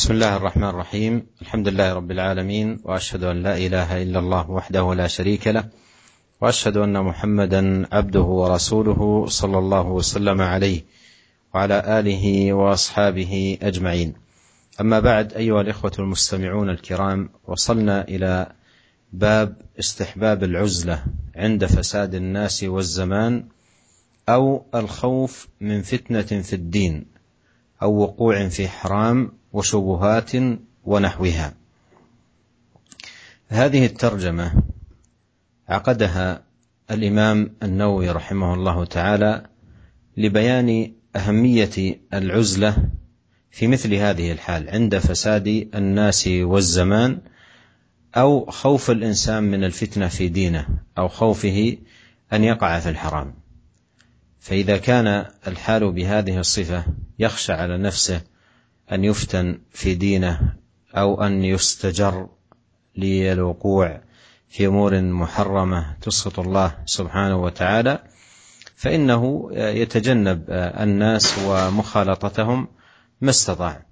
بسم الله الرحمن الرحيم. الحمد لله رب العالمين وأشهد أن لا إله إلا الله وحده لا شريك له وأشهد أن محمدا عبده ورسوله صلى الله وسلم عليه وعلى آله وأصحابه أجمعين. أما بعد أيها الإخوة المستمعون الكرام وصلنا إلى باب استحباب العزلة عند فساد الناس والزمان أو الخوف من فتنة في الدين أو وقوع في حرام وشبهات ونحوها. هذه الترجمة عقدها الإمام النووي رحمه الله تعالى لبيان أهمية العزلة في مثل هذه الحال عند فساد الناس والزمان أو خوف الإنسان من الفتنة في دينه أو خوفه أن يقع في الحرام. فإذا كان الحال بهذه الصفة يخشى على نفسه أن يفتن في دينه أو أن يستجر للوقوع في أمور محرمة تسخط الله سبحانه وتعالى فإنه يتجنب الناس ومخالطتهم ما استطاع.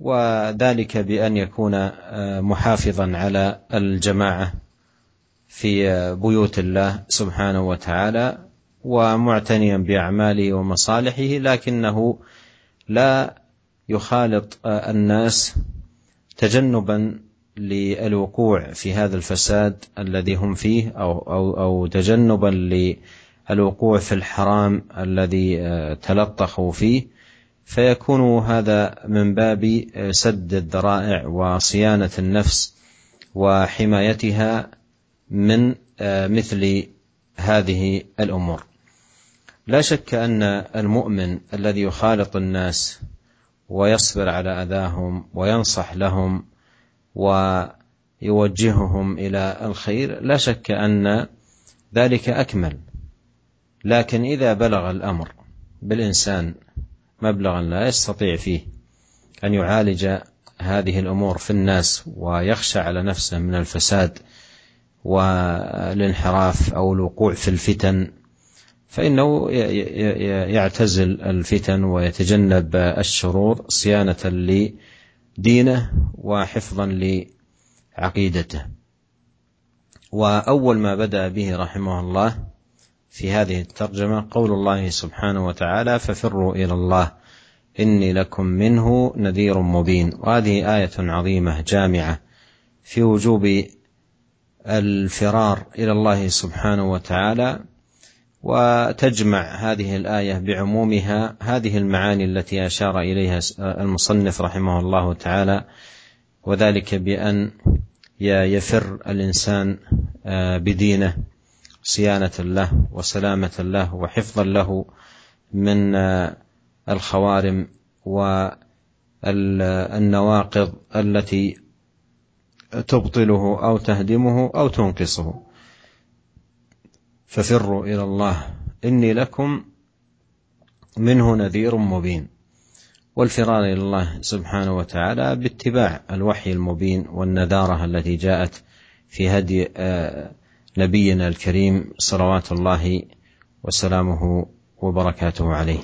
وذلك بأن يكون محافظا على الجماعة في بيوت الله سبحانه وتعالى ومعتنيا بأعماله ومصالحه لكنه لا يخالط الناس تجنبا للوقوع في هذا الفساد الذي هم فيه أو أو أو تجنبا للوقوع في الحرام الذي تلطخوا فيه. فيكون هذا من باب سد الذرائع وصيانة النفس وحمايتها من مثل هذه الأمور. لا شك أن المؤمن الذي يخالط الناس ويصبر على أذاهم وينصح لهم ويوجههم إلى الخير لا شك أن ذلك أكمل. لكن إذا بلغ الأمر بالإنسان مبلغا لا يستطيع فيه أن يعالج هذه الأمور في الناس ويخشى على نفسه من الفساد والانحراف أو الوقوع في الفتن فإنه يعتزل الفتن ويتجنب الشرور صيانة لدينه وحفظا لعقيدته. وأول ما بدأ به رحمه الله في هذه الترجمة قول الله سبحانه وتعالى ففروا إلى الله إني لكم منه نذير مبين وهذه آية عظيمة جامعة في وجوب الفرار إلى الله سبحانه وتعالى وتجمع هذه الآية بعمومها هذه المعاني التي أشار إليها المصنف رحمه الله تعالى وذلك بأن يفر الإنسان بدينه صيانة له وسلامة له وحفظا له من الخوارم والنواقض التي تبطله أو تهدمه أو تنقصه. ففروا إلى الله إني لكم منه نذير مبين والفرار إلى الله سبحانه وتعالى باتباع الوحي المبين والنذارة التي جاءت في هدي نبينا الكريم صلوات الله وسلامه وبركاته عليه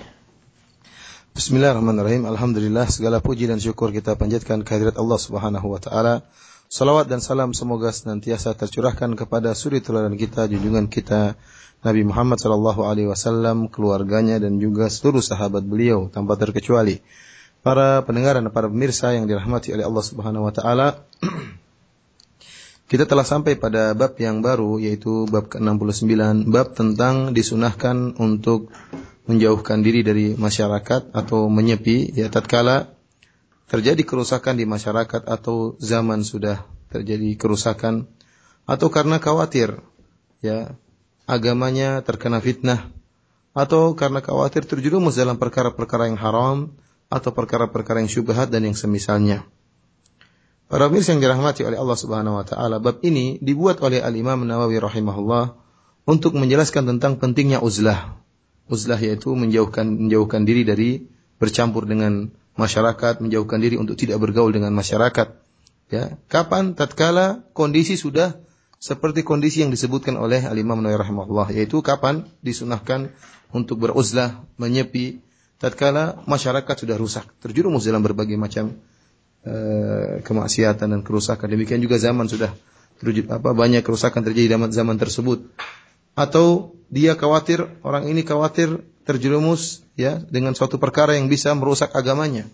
Bismillahirrahmanirrahim. Alhamdulillah segala puji dan syukur kita panjatkan kehadirat Allah Subhanahu wa taala. Salawat dan salam semoga senantiasa tercurahkan kepada suri teladan kita, junjungan kita Nabi Muhammad sallallahu alaihi wasallam, keluarganya dan juga seluruh sahabat beliau tanpa terkecuali. Para pendengar dan para pemirsa yang dirahmati oleh Allah Subhanahu wa taala. Kita telah sampai pada bab yang baru yaitu bab ke-69, bab tentang disunahkan untuk menjauhkan diri dari masyarakat atau menyepi ya tatkala terjadi kerusakan di masyarakat atau zaman sudah terjadi kerusakan atau karena khawatir ya agamanya terkena fitnah atau karena khawatir terjerumus dalam perkara-perkara yang haram atau perkara-perkara yang syubhat dan yang semisalnya. Para pemirsa yang dirahmati oleh Allah Subhanahu wa taala, bab ini dibuat oleh Al-Imam Nawawi rahimahullah untuk menjelaskan tentang pentingnya uzlah. Uzlah yaitu menjauhkan menjauhkan diri dari bercampur dengan masyarakat, menjauhkan diri untuk tidak bergaul dengan masyarakat. Ya, kapan tatkala kondisi sudah seperti kondisi yang disebutkan oleh Al-Imam Nawawi rahimahullah, yaitu kapan disunahkan untuk beruzlah, menyepi tatkala masyarakat sudah rusak, terjerumus dalam berbagai macam uh, kemaksiatan dan kerusakan. Demikian juga zaman sudah terwujud apa banyak kerusakan terjadi zaman zaman tersebut. Atau dia khawatir orang ini khawatir terjerumus ya dengan suatu perkara yang bisa merusak agamanya.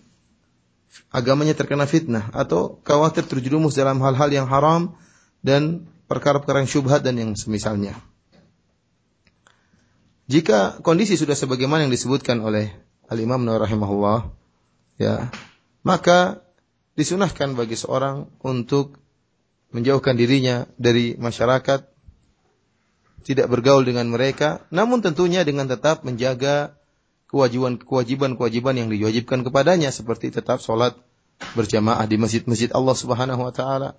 Agamanya terkena fitnah atau khawatir terjerumus dalam hal-hal yang haram dan perkara-perkara yang syubhat dan yang semisalnya. Jika kondisi sudah sebagaimana yang disebutkan oleh Al-Imam Nawawi rahimahullah, ya, maka disunahkan bagi seorang untuk menjauhkan dirinya dari masyarakat, tidak bergaul dengan mereka, namun tentunya dengan tetap menjaga kewajiban-kewajiban yang diwajibkan kepadanya seperti tetap sholat berjamaah di masjid-masjid Allah Subhanahu wa taala.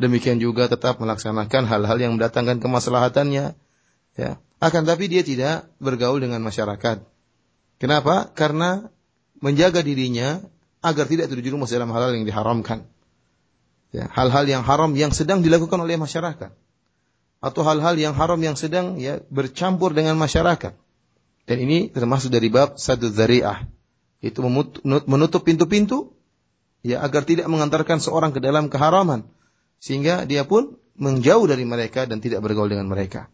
Demikian juga tetap melaksanakan hal-hal yang mendatangkan kemaslahatannya. Ya. Akan tapi dia tidak bergaul dengan masyarakat. Kenapa? Karena menjaga dirinya agar tidak terjerumus dalam hal-hal yang diharamkan. Ya, hal-hal yang haram yang sedang dilakukan oleh masyarakat. Atau hal-hal yang haram yang sedang ya bercampur dengan masyarakat. Dan ini termasuk dari bab satu zari'ah. Itu menutup pintu-pintu ya agar tidak mengantarkan seorang ke dalam keharaman. Sehingga dia pun menjauh dari mereka dan tidak bergaul dengan mereka.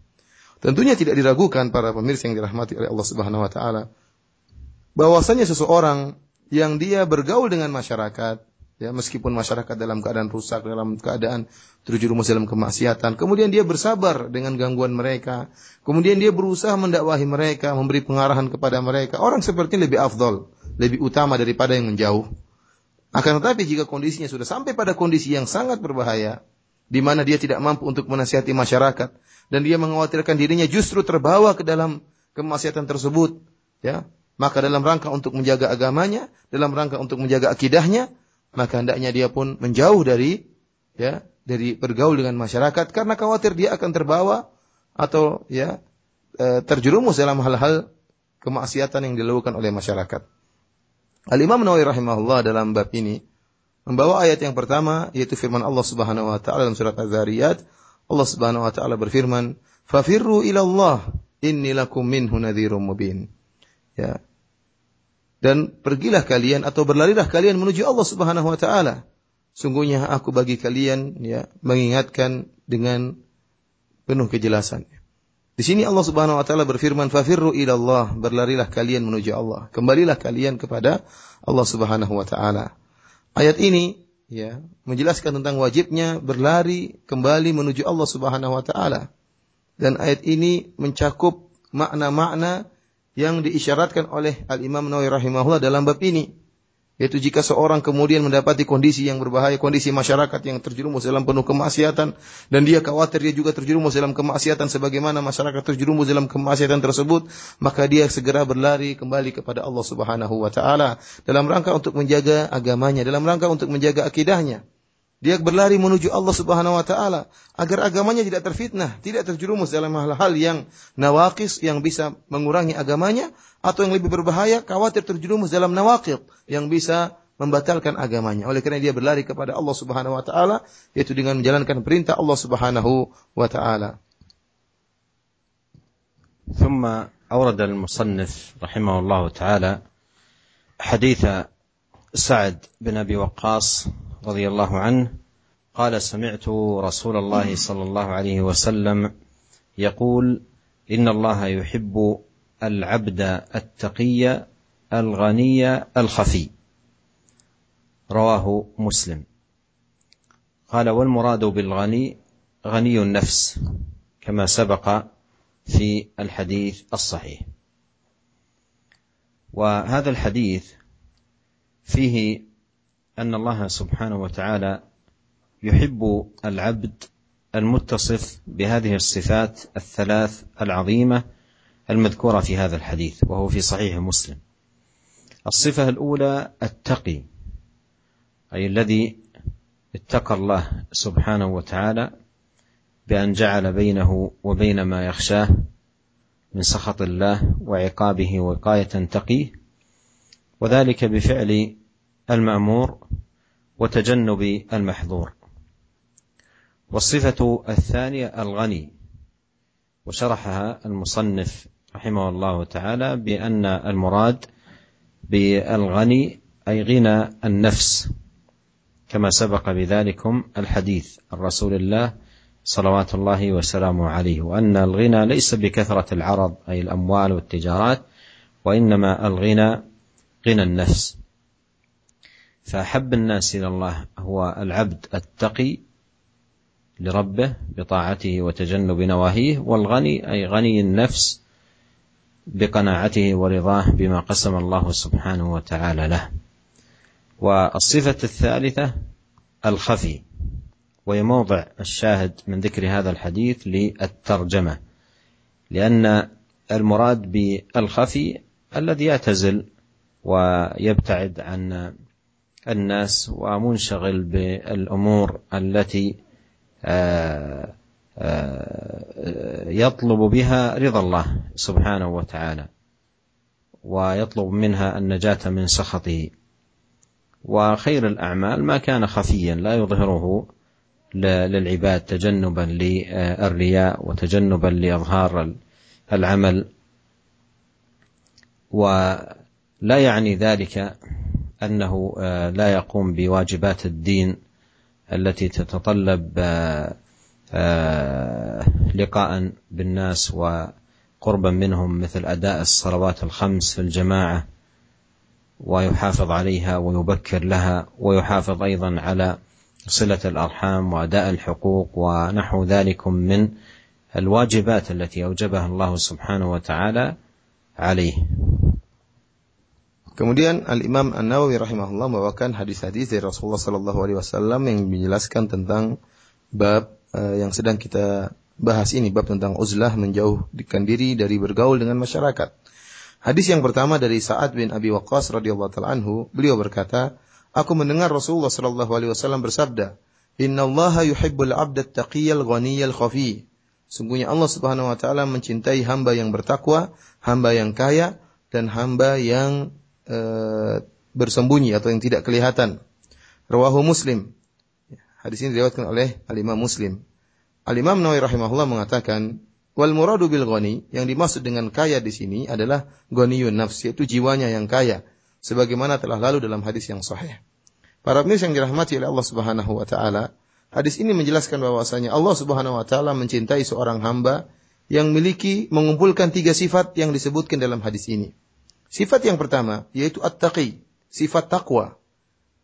Tentunya tidak diragukan para pemirsa yang dirahmati oleh Allah Subhanahu wa taala bahwasanya seseorang yang dia bergaul dengan masyarakat ya meskipun masyarakat dalam keadaan rusak dalam keadaan terjerumus dalam kemaksiatan kemudian dia bersabar dengan gangguan mereka kemudian dia berusaha mendakwahi mereka memberi pengarahan kepada mereka orang seperti ini lebih afdol lebih utama daripada yang menjauh akan tetapi jika kondisinya sudah sampai pada kondisi yang sangat berbahaya di mana dia tidak mampu untuk menasihati masyarakat dan dia mengkhawatirkan dirinya justru terbawa ke dalam kemaksiatan tersebut, ya. Maka dalam rangka untuk menjaga agamanya, dalam rangka untuk menjaga akidahnya, maka hendaknya dia pun menjauh dari ya, dari bergaul dengan masyarakat karena khawatir dia akan terbawa atau ya e, terjerumus dalam hal-hal kemaksiatan yang dilakukan oleh masyarakat. Al-Imam Nawawi rahimahullah dalam bab ini membawa ayat yang pertama yaitu firman Allah Subhanahu wa taala dalam surat Az-Zariyat. Allah Subhanahu wa taala berfirman, "Fafirru ila Allah, inni lakum minhu nadhirum mubin." Ya. Dan pergilah kalian atau berlarilah kalian menuju Allah Subhanahu wa taala. Sungguhnya aku bagi kalian ya mengingatkan dengan penuh kejelasan. Di sini Allah Subhanahu wa taala berfirman, "Fafirru ila Allah", berlarilah kalian menuju Allah. Kembalilah kalian kepada Allah Subhanahu wa taala. Ayat ini ya menjelaskan tentang wajibnya berlari kembali menuju Allah Subhanahu wa taala. Dan ayat ini mencakup makna-makna yang diisyaratkan oleh Al-Imam Nawawi rahimahullah dalam bab ini. Yaitu jika seorang kemudian mendapati kondisi yang berbahaya, kondisi masyarakat yang terjerumus dalam penuh kemaksiatan, dan dia khawatir dia juga terjerumus dalam kemaksiatan sebagaimana masyarakat terjerumus dalam kemaksiatan tersebut, maka dia segera berlari kembali kepada Allah Subhanahu wa taala dalam rangka untuk menjaga agamanya, dalam rangka untuk menjaga akidahnya. Dia berlari menuju Allah Subhanahu wa taala agar agamanya tidak terfitnah, tidak terjerumus dalam hal-hal yang nawaqis yang bisa mengurangi agamanya atau yang lebih berbahaya khawatir terjerumus dalam nawaqid yang bisa membatalkan agamanya. Oleh karena dia berlari kepada Allah Subhanahu wa taala yaitu dengan menjalankan perintah Allah Subhanahu wa taala. ثم أورد المصنف رحمه الله تعالى حديث سعد بن أبي وقاص رضي الله عنه قال سمعت رسول الله صلى الله عليه وسلم يقول إن الله يحب العبد التقي الغني الخفي. رواه مسلم. قال والمراد بالغني غني النفس كما سبق في الحديث الصحيح. وهذا الحديث فيه أن الله سبحانه وتعالى يحب العبد المتصف بهذه الصفات الثلاث العظيمة المذكورة في هذا الحديث وهو في صحيح مسلم. الصفة الأولى التقي أي الذي اتقى الله سبحانه وتعالى بأن جعل بينه وبين ما يخشاه من سخط الله وعقابه وقايه تقيه وذلك بفعل المأمور وتجنب المحظور. والصفة الثانية الغني وشرحها المصنف رحمه الله تعالى بأن المراد بالغني أي غنى النفس كما سبق بذلكم الحديث عن رسول الله صلوات الله وسلامه عليه وأن الغنى ليس بكثرة العرض أي الأموال والتجارات وإنما الغنى غنى النفس. فأحب الناس إلى الله هو العبد التقي لربه بطاعته وتجنب نواهيه والغني أي غني النفس بقناعته ورضاه بما قسم الله سبحانه وتعالى له. والصفة الثالثة الخفي وهي موضع الشاهد من ذكر هذا الحديث للترجمة لأن المراد بالخفي الذي يعتزل ويبتعد عن الناس ومنشغل بالأمور التي آه، آه، يطلب بها رضا الله سبحانه وتعالى ويطلب منها النجاة من سخطه. وخير الأعمال ما كان خفيا لا يظهره للعباد تجنبا للرياء وتجنبا لإظهار العمل. ولا يعني ذلك أنه آه، لا يقوم بواجبات الدين التي تتطلب آه، آه، لقاء بالناس وقربا منهم مثل أداء الصلوات الخمس في الجماعة ويحافظ عليها ويبكر لها ويحافظ أيضا على صلة الأرحام وأداء الحقوق ونحو ذلك من الواجبات التي أوجبها الله سبحانه وتعالى عليه. Kemudian Al Imam An Nawawi rahimahullah membawakan hadis-hadis dari Rasulullah Sallallahu Alaihi Wasallam yang menjelaskan tentang bab uh, yang sedang kita bahas ini, bab tentang uzlah menjauhkan diri dari bergaul dengan masyarakat. Hadis yang pertama dari Sa'ad bin Abi Waqqas radhiyallahu anhu, beliau berkata, aku mendengar Rasulullah Sallallahu Alaihi Wasallam bersabda, Inna Allah yuhibbul abda taqiyal ghaniyal khafi. Sungguhnya Allah Subhanahu wa taala mencintai hamba yang bertakwa, hamba yang kaya, dan hamba yang e, bersembunyi atau yang tidak kelihatan. Rawahu Muslim. Hadis ini diriwayatkan oleh Al-Imam Muslim. Al-Imam Nawawi rahimahullah mengatakan, wal muradu bil ghani yang dimaksud dengan kaya di sini adalah ghaniyun nafs yaitu jiwanya yang kaya sebagaimana telah lalu dalam hadis yang sahih. Para pemirsa yang dirahmati oleh Allah Subhanahu wa taala, hadis ini menjelaskan bahwasanya Allah Subhanahu wa taala mencintai seorang hamba yang memiliki mengumpulkan tiga sifat yang disebutkan dalam hadis ini. Sifat yang pertama yaitu at-taqi, sifat takwa.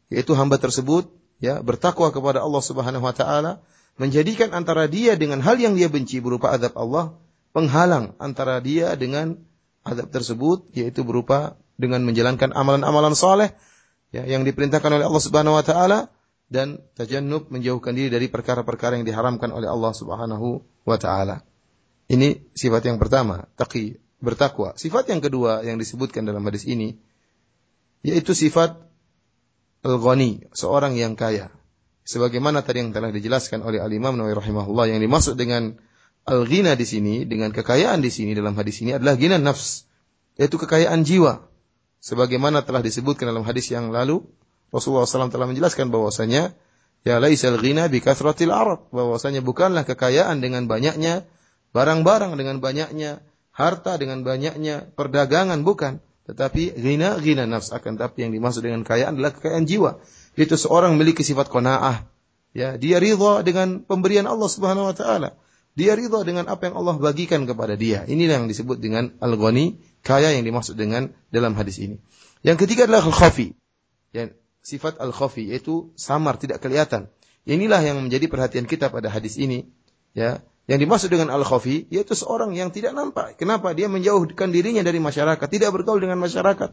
Yaitu hamba tersebut ya bertakwa kepada Allah Subhanahu wa taala, menjadikan antara dia dengan hal yang dia benci berupa azab Allah penghalang antara dia dengan azab tersebut yaitu berupa dengan menjalankan amalan-amalan soleh ya, yang diperintahkan oleh Allah Subhanahu wa taala dan tajannub menjauhkan diri dari perkara-perkara yang diharamkan oleh Allah Subhanahu wa taala. Ini sifat yang pertama, taqi, bertakwa. Sifat yang kedua yang disebutkan dalam hadis ini yaitu sifat al-ghani, seorang yang kaya. Sebagaimana tadi yang telah dijelaskan oleh Al-Imam Nawawi rahimahullah yang dimaksud dengan al-ghina di sini dengan kekayaan di sini dalam hadis ini adalah ghina nafs, yaitu kekayaan jiwa. Sebagaimana telah disebutkan dalam hadis yang lalu, Rasulullah SAW telah menjelaskan bahwasanya ya laisal ghina bi kathratil arab, bahwasanya bukanlah kekayaan dengan banyaknya barang-barang dengan banyaknya harta dengan banyaknya perdagangan bukan, tetapi ghina ghina nafs akan tapi yang dimaksud dengan kekayaan adalah kekayaan jiwa. Itu seorang memiliki sifat qanaah. Ya, dia ridha dengan pemberian Allah Subhanahu wa taala. Dia ridha dengan apa yang Allah bagikan kepada dia. Inilah yang disebut dengan al-ghani, kaya yang dimaksud dengan dalam hadis ini. Yang ketiga adalah al-khafi. Ya, sifat al-khafi yaitu samar, tidak kelihatan. Inilah yang menjadi perhatian kita pada hadis ini. Ya, yang dimaksud dengan al-khafi yaitu seorang yang tidak nampak. Kenapa? Dia menjauhkan dirinya dari masyarakat, tidak bergaul dengan masyarakat.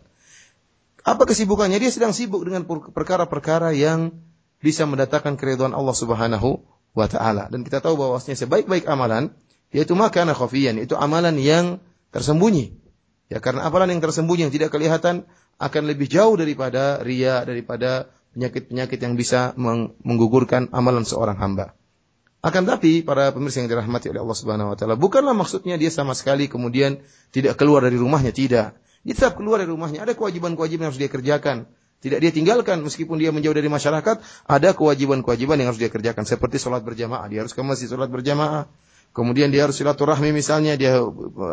Apa kesibukannya? Dia sedang sibuk dengan perkara-perkara yang bisa mendatangkan keridhaan Allah Subhanahu wa taala. Dan kita tahu bahwasanya sebaik-baik amalan yaitu makana khafiyan, itu amalan yang tersembunyi. Ya karena amalan yang tersembunyi yang tidak kelihatan akan lebih jauh daripada ria, daripada penyakit-penyakit yang bisa menggugurkan amalan seorang hamba. Akan tapi para pemirsa yang dirahmati oleh Allah Subhanahu wa taala, bukanlah maksudnya dia sama sekali kemudian tidak keluar dari rumahnya, tidak. Dia tetap keluar dari rumahnya, ada kewajiban-kewajiban yang harus dia kerjakan. Tidak dia tinggalkan meskipun dia menjauh dari masyarakat, ada kewajiban-kewajiban yang harus dia kerjakan seperti sholat berjamaah, dia harus ke masjid sholat berjamaah. Kemudian dia harus silaturahmi misalnya, dia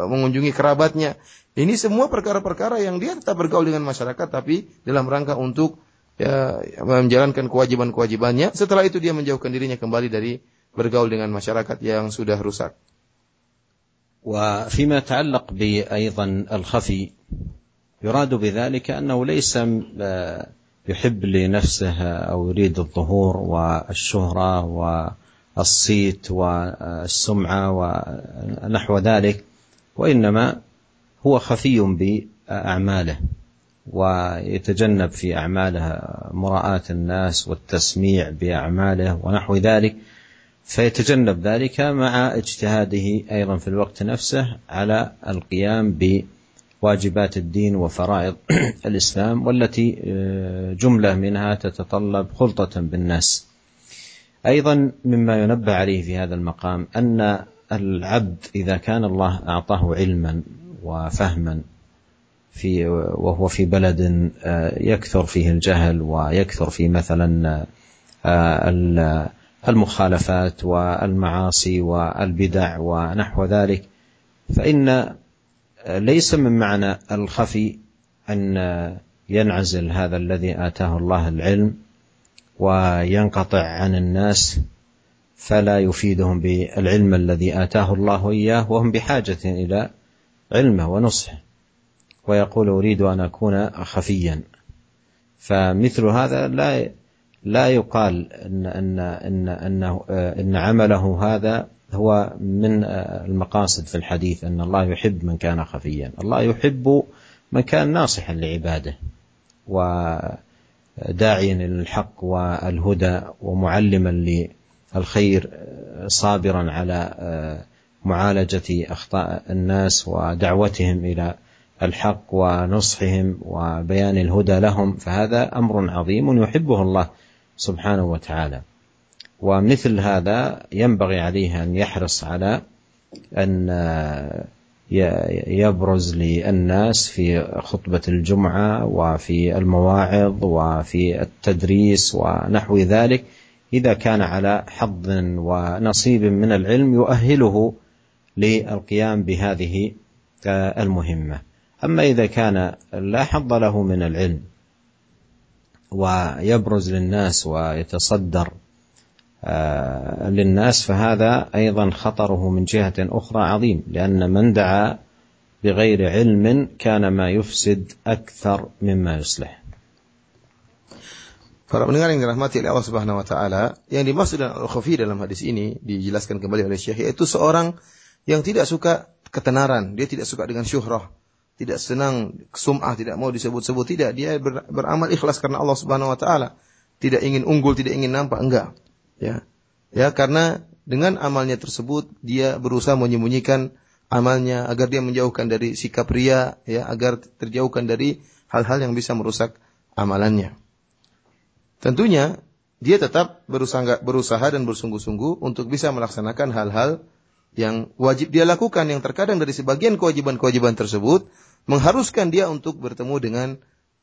mengunjungi kerabatnya. Ini semua perkara-perkara yang dia tetap bergaul dengan masyarakat tapi dalam rangka untuk ya menjalankan kewajiban-kewajibannya. Setelah itu dia menjauhkan dirinya kembali dari bergaul dengan masyarakat yang sudah rusak. وفيما يتعلق بأيضا الخفي يراد بذلك أنه ليس يحب لنفسه أو يريد الظهور والشهرة والصيت والسمعة ونحو ذلك وإنما هو خفي بأعماله ويتجنب في أعماله مراءة الناس والتسميع بأعماله ونحو ذلك فيتجنب ذلك مع اجتهاده أيضا في الوقت نفسه على القيام بواجبات الدين وفرائض الإسلام والتي جملة منها تتطلب خلطة بالناس. أيضا مما ينبه عليه في هذا المقام أن العبد إذا كان الله أعطاه علما وفهما في وهو في بلد يكثر فيه الجهل ويكثر فيه مثلا المخالفات والمعاصي والبدع ونحو ذلك فإن ليس من معنى الخفي أن ينعزل هذا الذي آتاه الله العلم وينقطع عن الناس فلا يفيدهم بالعلم الذي آتاه الله إياه وهم بحاجة إلى علمه ونصحه. ويقول أريد أن أكون خفيا. فمثل هذا لا لا يقال ان ان ان إنه إن عمله هذا هو من المقاصد في الحديث أن الله يحب من كان خفيا، الله يحب من كان ناصحا لعباده وداعيا إلى الحق والهدى ومعلما للخير صابرا على معالجة أخطاء الناس ودعوتهم إلى الحق ونصحهم وبيان الهدى لهم فهذا أمر عظيم يحبه الله. سبحانه وتعالى. ومثل هذا ينبغي عليه أن يحرص على أن يبرز للناس في خطبة الجمعة وفي المواعظ وفي التدريس ونحو ذلك إذا كان على حظ ونصيب من العلم يؤهله للقيام بهذه المهمة. أما إذا كان لا حظ له من العلم ويبرز للناس ويتصدر للناس فهذا أيضا خطره من جهه أخرى عظيم لأن من دعا بغير علم كان ما يفسد أكثر مما يصلح. Para pendengar yang dirahmati oleh Allah Subhanahu wa taala, yang dimaksud dengan al-khafi dalam hadis ini dijelaskan kembali oleh Syekh yaitu seorang yang tidak suka ketenaran, dia tidak suka dengan syuhrah, tidak senang sum'ah, tidak mau disebut-sebut, tidak. Dia ber, beramal ikhlas karena Allah Subhanahu wa taala. Tidak ingin unggul, tidak ingin nampak, enggak. Ya. Ya, karena dengan amalnya tersebut dia berusaha menyembunyikan amalnya agar dia menjauhkan dari sikap ria, ya, agar terjauhkan dari hal-hal yang bisa merusak amalannya. Tentunya dia tetap berusaha berusaha dan bersungguh-sungguh untuk bisa melaksanakan hal-hal yang wajib dia lakukan yang terkadang dari sebagian kewajiban-kewajiban tersebut mengharuskan dia untuk bertemu dengan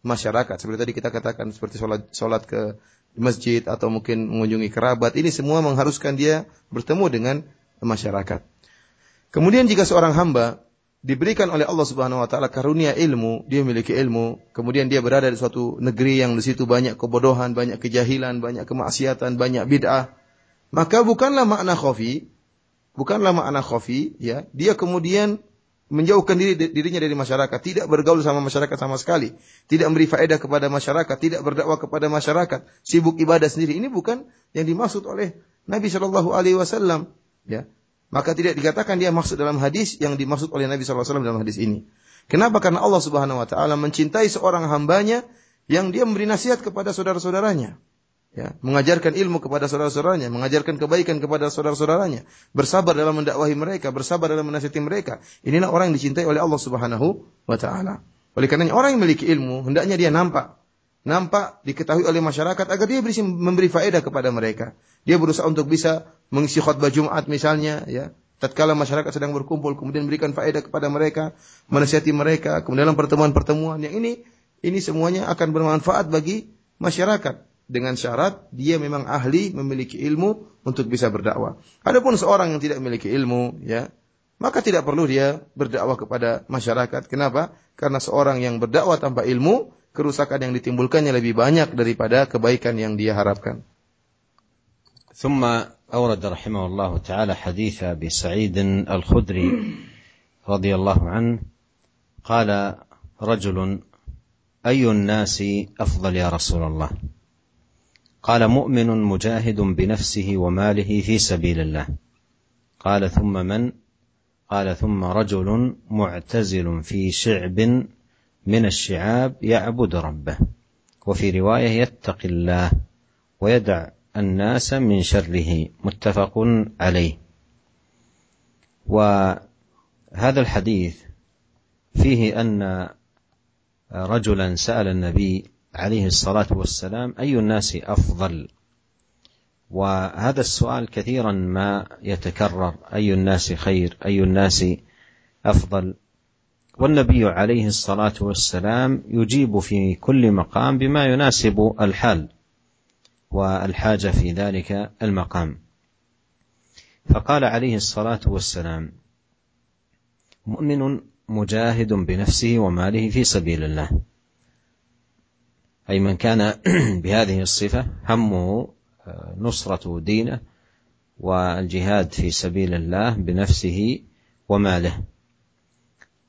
masyarakat. Seperti tadi kita katakan seperti sholat, sholat ke masjid atau mungkin mengunjungi kerabat. Ini semua mengharuskan dia bertemu dengan masyarakat. Kemudian jika seorang hamba diberikan oleh Allah Subhanahu wa taala karunia ilmu, dia memiliki ilmu, kemudian dia berada di suatu negeri yang di situ banyak kebodohan, banyak kejahilan, banyak kemaksiatan, banyak bid'ah, maka bukanlah makna khafi, bukanlah makna khafi, ya, dia kemudian menjauhkan diri dirinya dari masyarakat, tidak bergaul sama masyarakat sama sekali, tidak memberi faedah kepada masyarakat, tidak berdakwah kepada masyarakat, sibuk ibadah sendiri. Ini bukan yang dimaksud oleh Nabi Shallallahu Alaihi Wasallam. Ya, maka tidak dikatakan dia maksud dalam hadis yang dimaksud oleh Nabi Shallallahu Alaihi Wasallam dalam hadis ini. Kenapa? Karena Allah Subhanahu Wa Taala mencintai seorang hambanya yang dia memberi nasihat kepada saudara-saudaranya ya, mengajarkan ilmu kepada saudara-saudaranya, mengajarkan kebaikan kepada saudara-saudaranya, bersabar dalam mendakwahi mereka, bersabar dalam menasihati mereka. Inilah orang yang dicintai oleh Allah Subhanahu wa taala. Oleh karenanya orang yang memiliki ilmu hendaknya dia nampak nampak diketahui oleh masyarakat agar dia bisa memberi faedah kepada mereka. Dia berusaha untuk bisa mengisi khutbah Jumat misalnya, ya. Tatkala masyarakat sedang berkumpul, kemudian memberikan faedah kepada mereka, menasihati mereka, kemudian dalam pertemuan-pertemuan yang ini, ini semuanya akan bermanfaat bagi masyarakat dengan syarat dia memang ahli memiliki ilmu untuk bisa berdakwah. Adapun seorang yang tidak memiliki ilmu, ya, maka tidak perlu dia berdakwah kepada masyarakat. Kenapa? Karena seorang yang berdakwah tanpa ilmu kerusakan yang ditimbulkannya lebih banyak daripada kebaikan yang dia harapkan. ثم أورد رحمه الله تعالى حديث أبي سعيد الخدري رضي الله عنه قال رجل أي الناس أفضل يا رسول الله قال مؤمن مجاهد بنفسه وماله في سبيل الله. قال ثم من؟ قال ثم رجل معتزل في شعب من الشعاب يعبد ربه. وفي رواية يتقي الله ويدع الناس من شره. متفق عليه. وهذا الحديث فيه أن رجلا سأل النبي عليه الصلاة والسلام أي الناس أفضل؟ وهذا السؤال كثيرا ما يتكرر أي الناس خير أي الناس أفضل؟ والنبي عليه الصلاة والسلام يجيب في كل مقام بما يناسب الحال والحاجة في ذلك المقام. فقال عليه الصلاة والسلام مؤمن مجاهد بنفسه وماله في سبيل الله. أي من كان بهذه الصفة همه نصرة دينه والجهاد في سبيل الله بنفسه وماله.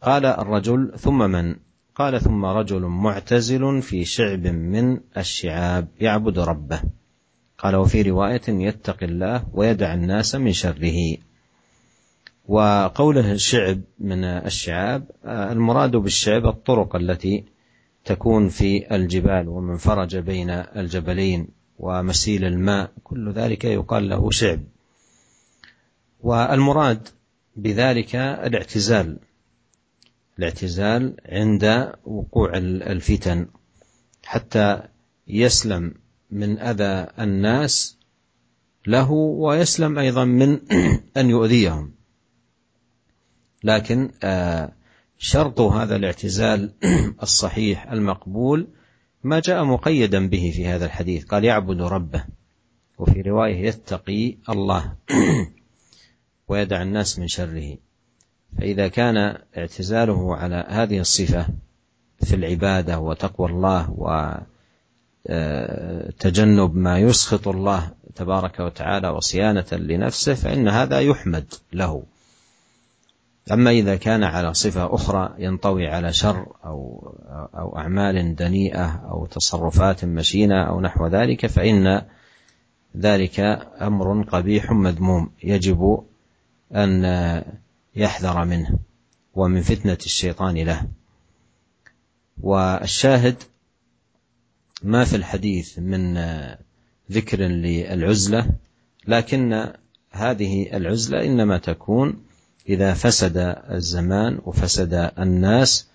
قال الرجل ثم من؟ قال ثم رجل معتزل في شعب من الشعاب يعبد ربه. قال وفي رواية يتقي الله ويدع الناس من شره. وقوله الشعب من الشعاب المراد بالشعب الطرق التي تكون في الجبال ومن فرج بين الجبلين ومسيل الماء كل ذلك يقال له شعب. والمراد بذلك الاعتزال الاعتزال عند وقوع الفتن. حتى يسلم من أذى الناس له ويسلم أيضا من أن يؤذيهم. لكن شرط هذا الاعتزال الصحيح المقبول ما جاء مقيدا به في هذا الحديث. قال يعبد ربه. وفي رواية يتقي الله ويدع الناس من شره. فإذا كان اعتزاله على هذه الصفة في العبادة وتقوى الله وتجنب ما يسخط الله تبارك وتعالى وصيانة لنفسه فإن هذا يحمد له. أما إذا كان على صفة أخرى ينطوي على شر أو أو أعمال دنيئة أو تصرفات مشينة أو نحو ذلك فإن ذلك أمر قبيح مذموم. يجب أن يحذر منه ومن فتنة الشيطان له. والشاهد ما في الحديث من ذكر للعزلة لكن هذه العزلة إنما تكون إذا فسد الزمان وفسد الناس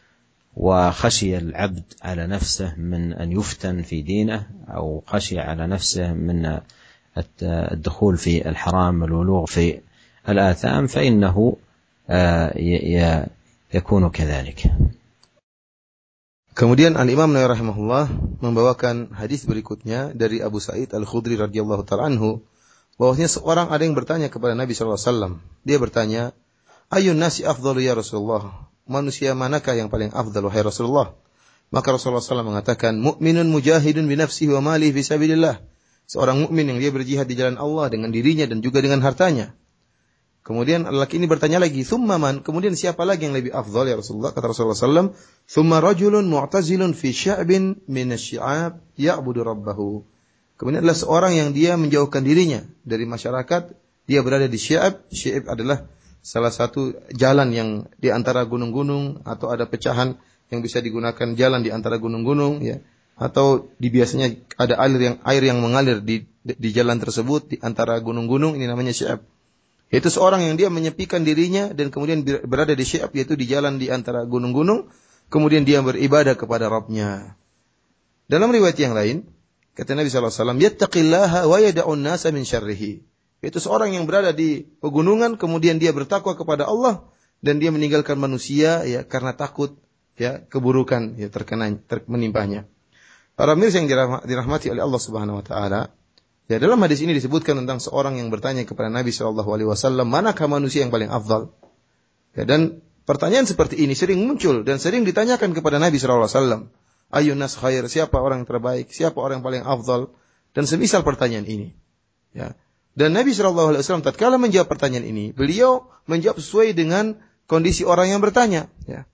وخشي العبد على نفسه من أن يفتن في دينه أو خشي على نفسه من الدخول في الحرام والولوغ في الآثام فإنه يكون كذلك Kemudian Al Imam Nawawi rahimahullah membawakan hadis berikutnya dari Abu Sa'id Al Khudri radhiyallahu taala anhu bahwasanya seorang ada yang bertanya kepada Nabi sallallahu alaihi wasallam. Dia bertanya, Ayun nasi afdalu ya Rasulullah? Manusia manakah yang paling afdal wahai Rasulullah? Maka Rasulullah SAW mengatakan, Mu'minun mujahidun binafsihi wa malihi fi sabilillah. Seorang mukmin yang dia berjihad di jalan Allah dengan dirinya dan juga dengan hartanya. Kemudian lelaki ini bertanya lagi, "Tsumma man?" Kemudian siapa lagi yang lebih afdal ya Rasulullah? Kata Rasulullah SAW, "Tsumma rajulun mu'tazilun fi sya'bin min asy-sya'ab ya'budu rabbahu." Kemudian adalah seorang yang dia menjauhkan dirinya dari masyarakat, dia berada di sya'ab. Sya'ab adalah salah satu jalan yang di antara gunung-gunung atau ada pecahan yang bisa digunakan jalan di antara gunung-gunung ya atau di biasanya ada air yang air yang mengalir di di jalan tersebut di antara gunung-gunung ini namanya syi'ab. Itu seorang yang dia menyepikan dirinya dan kemudian berada di syi'ab yaitu di jalan di antara gunung-gunung kemudian dia beribadah kepada Rabbnya. Dalam riwayat yang lain kata Nabi sallallahu alaihi wasallam yattaqillaha wa yad'un nasa min syarrihi. Itu seorang yang berada di pegunungan kemudian dia bertakwa kepada Allah dan dia meninggalkan manusia ya karena takut ya keburukan ya terkena ter, menimpanya. Para mirsa yang dirahmati oleh Allah Subhanahu wa taala, ya dalam hadis ini disebutkan tentang seorang yang bertanya kepada Nabi Shallallahu alaihi wasallam, "Manakah manusia yang paling afdal?" Ya, dan pertanyaan seperti ini sering muncul dan sering ditanyakan kepada Nabi Shallallahu alaihi wasallam. ayun nas khair, siapa orang terbaik, siapa orang paling afdal dan semisal pertanyaan ini. Ya. Dan Nabi Shallallahu Alaihi Wasallam tatkala menjawab pertanyaan ini, beliau menjawab sesuai dengan kondisi orang yang bertanya. Ya.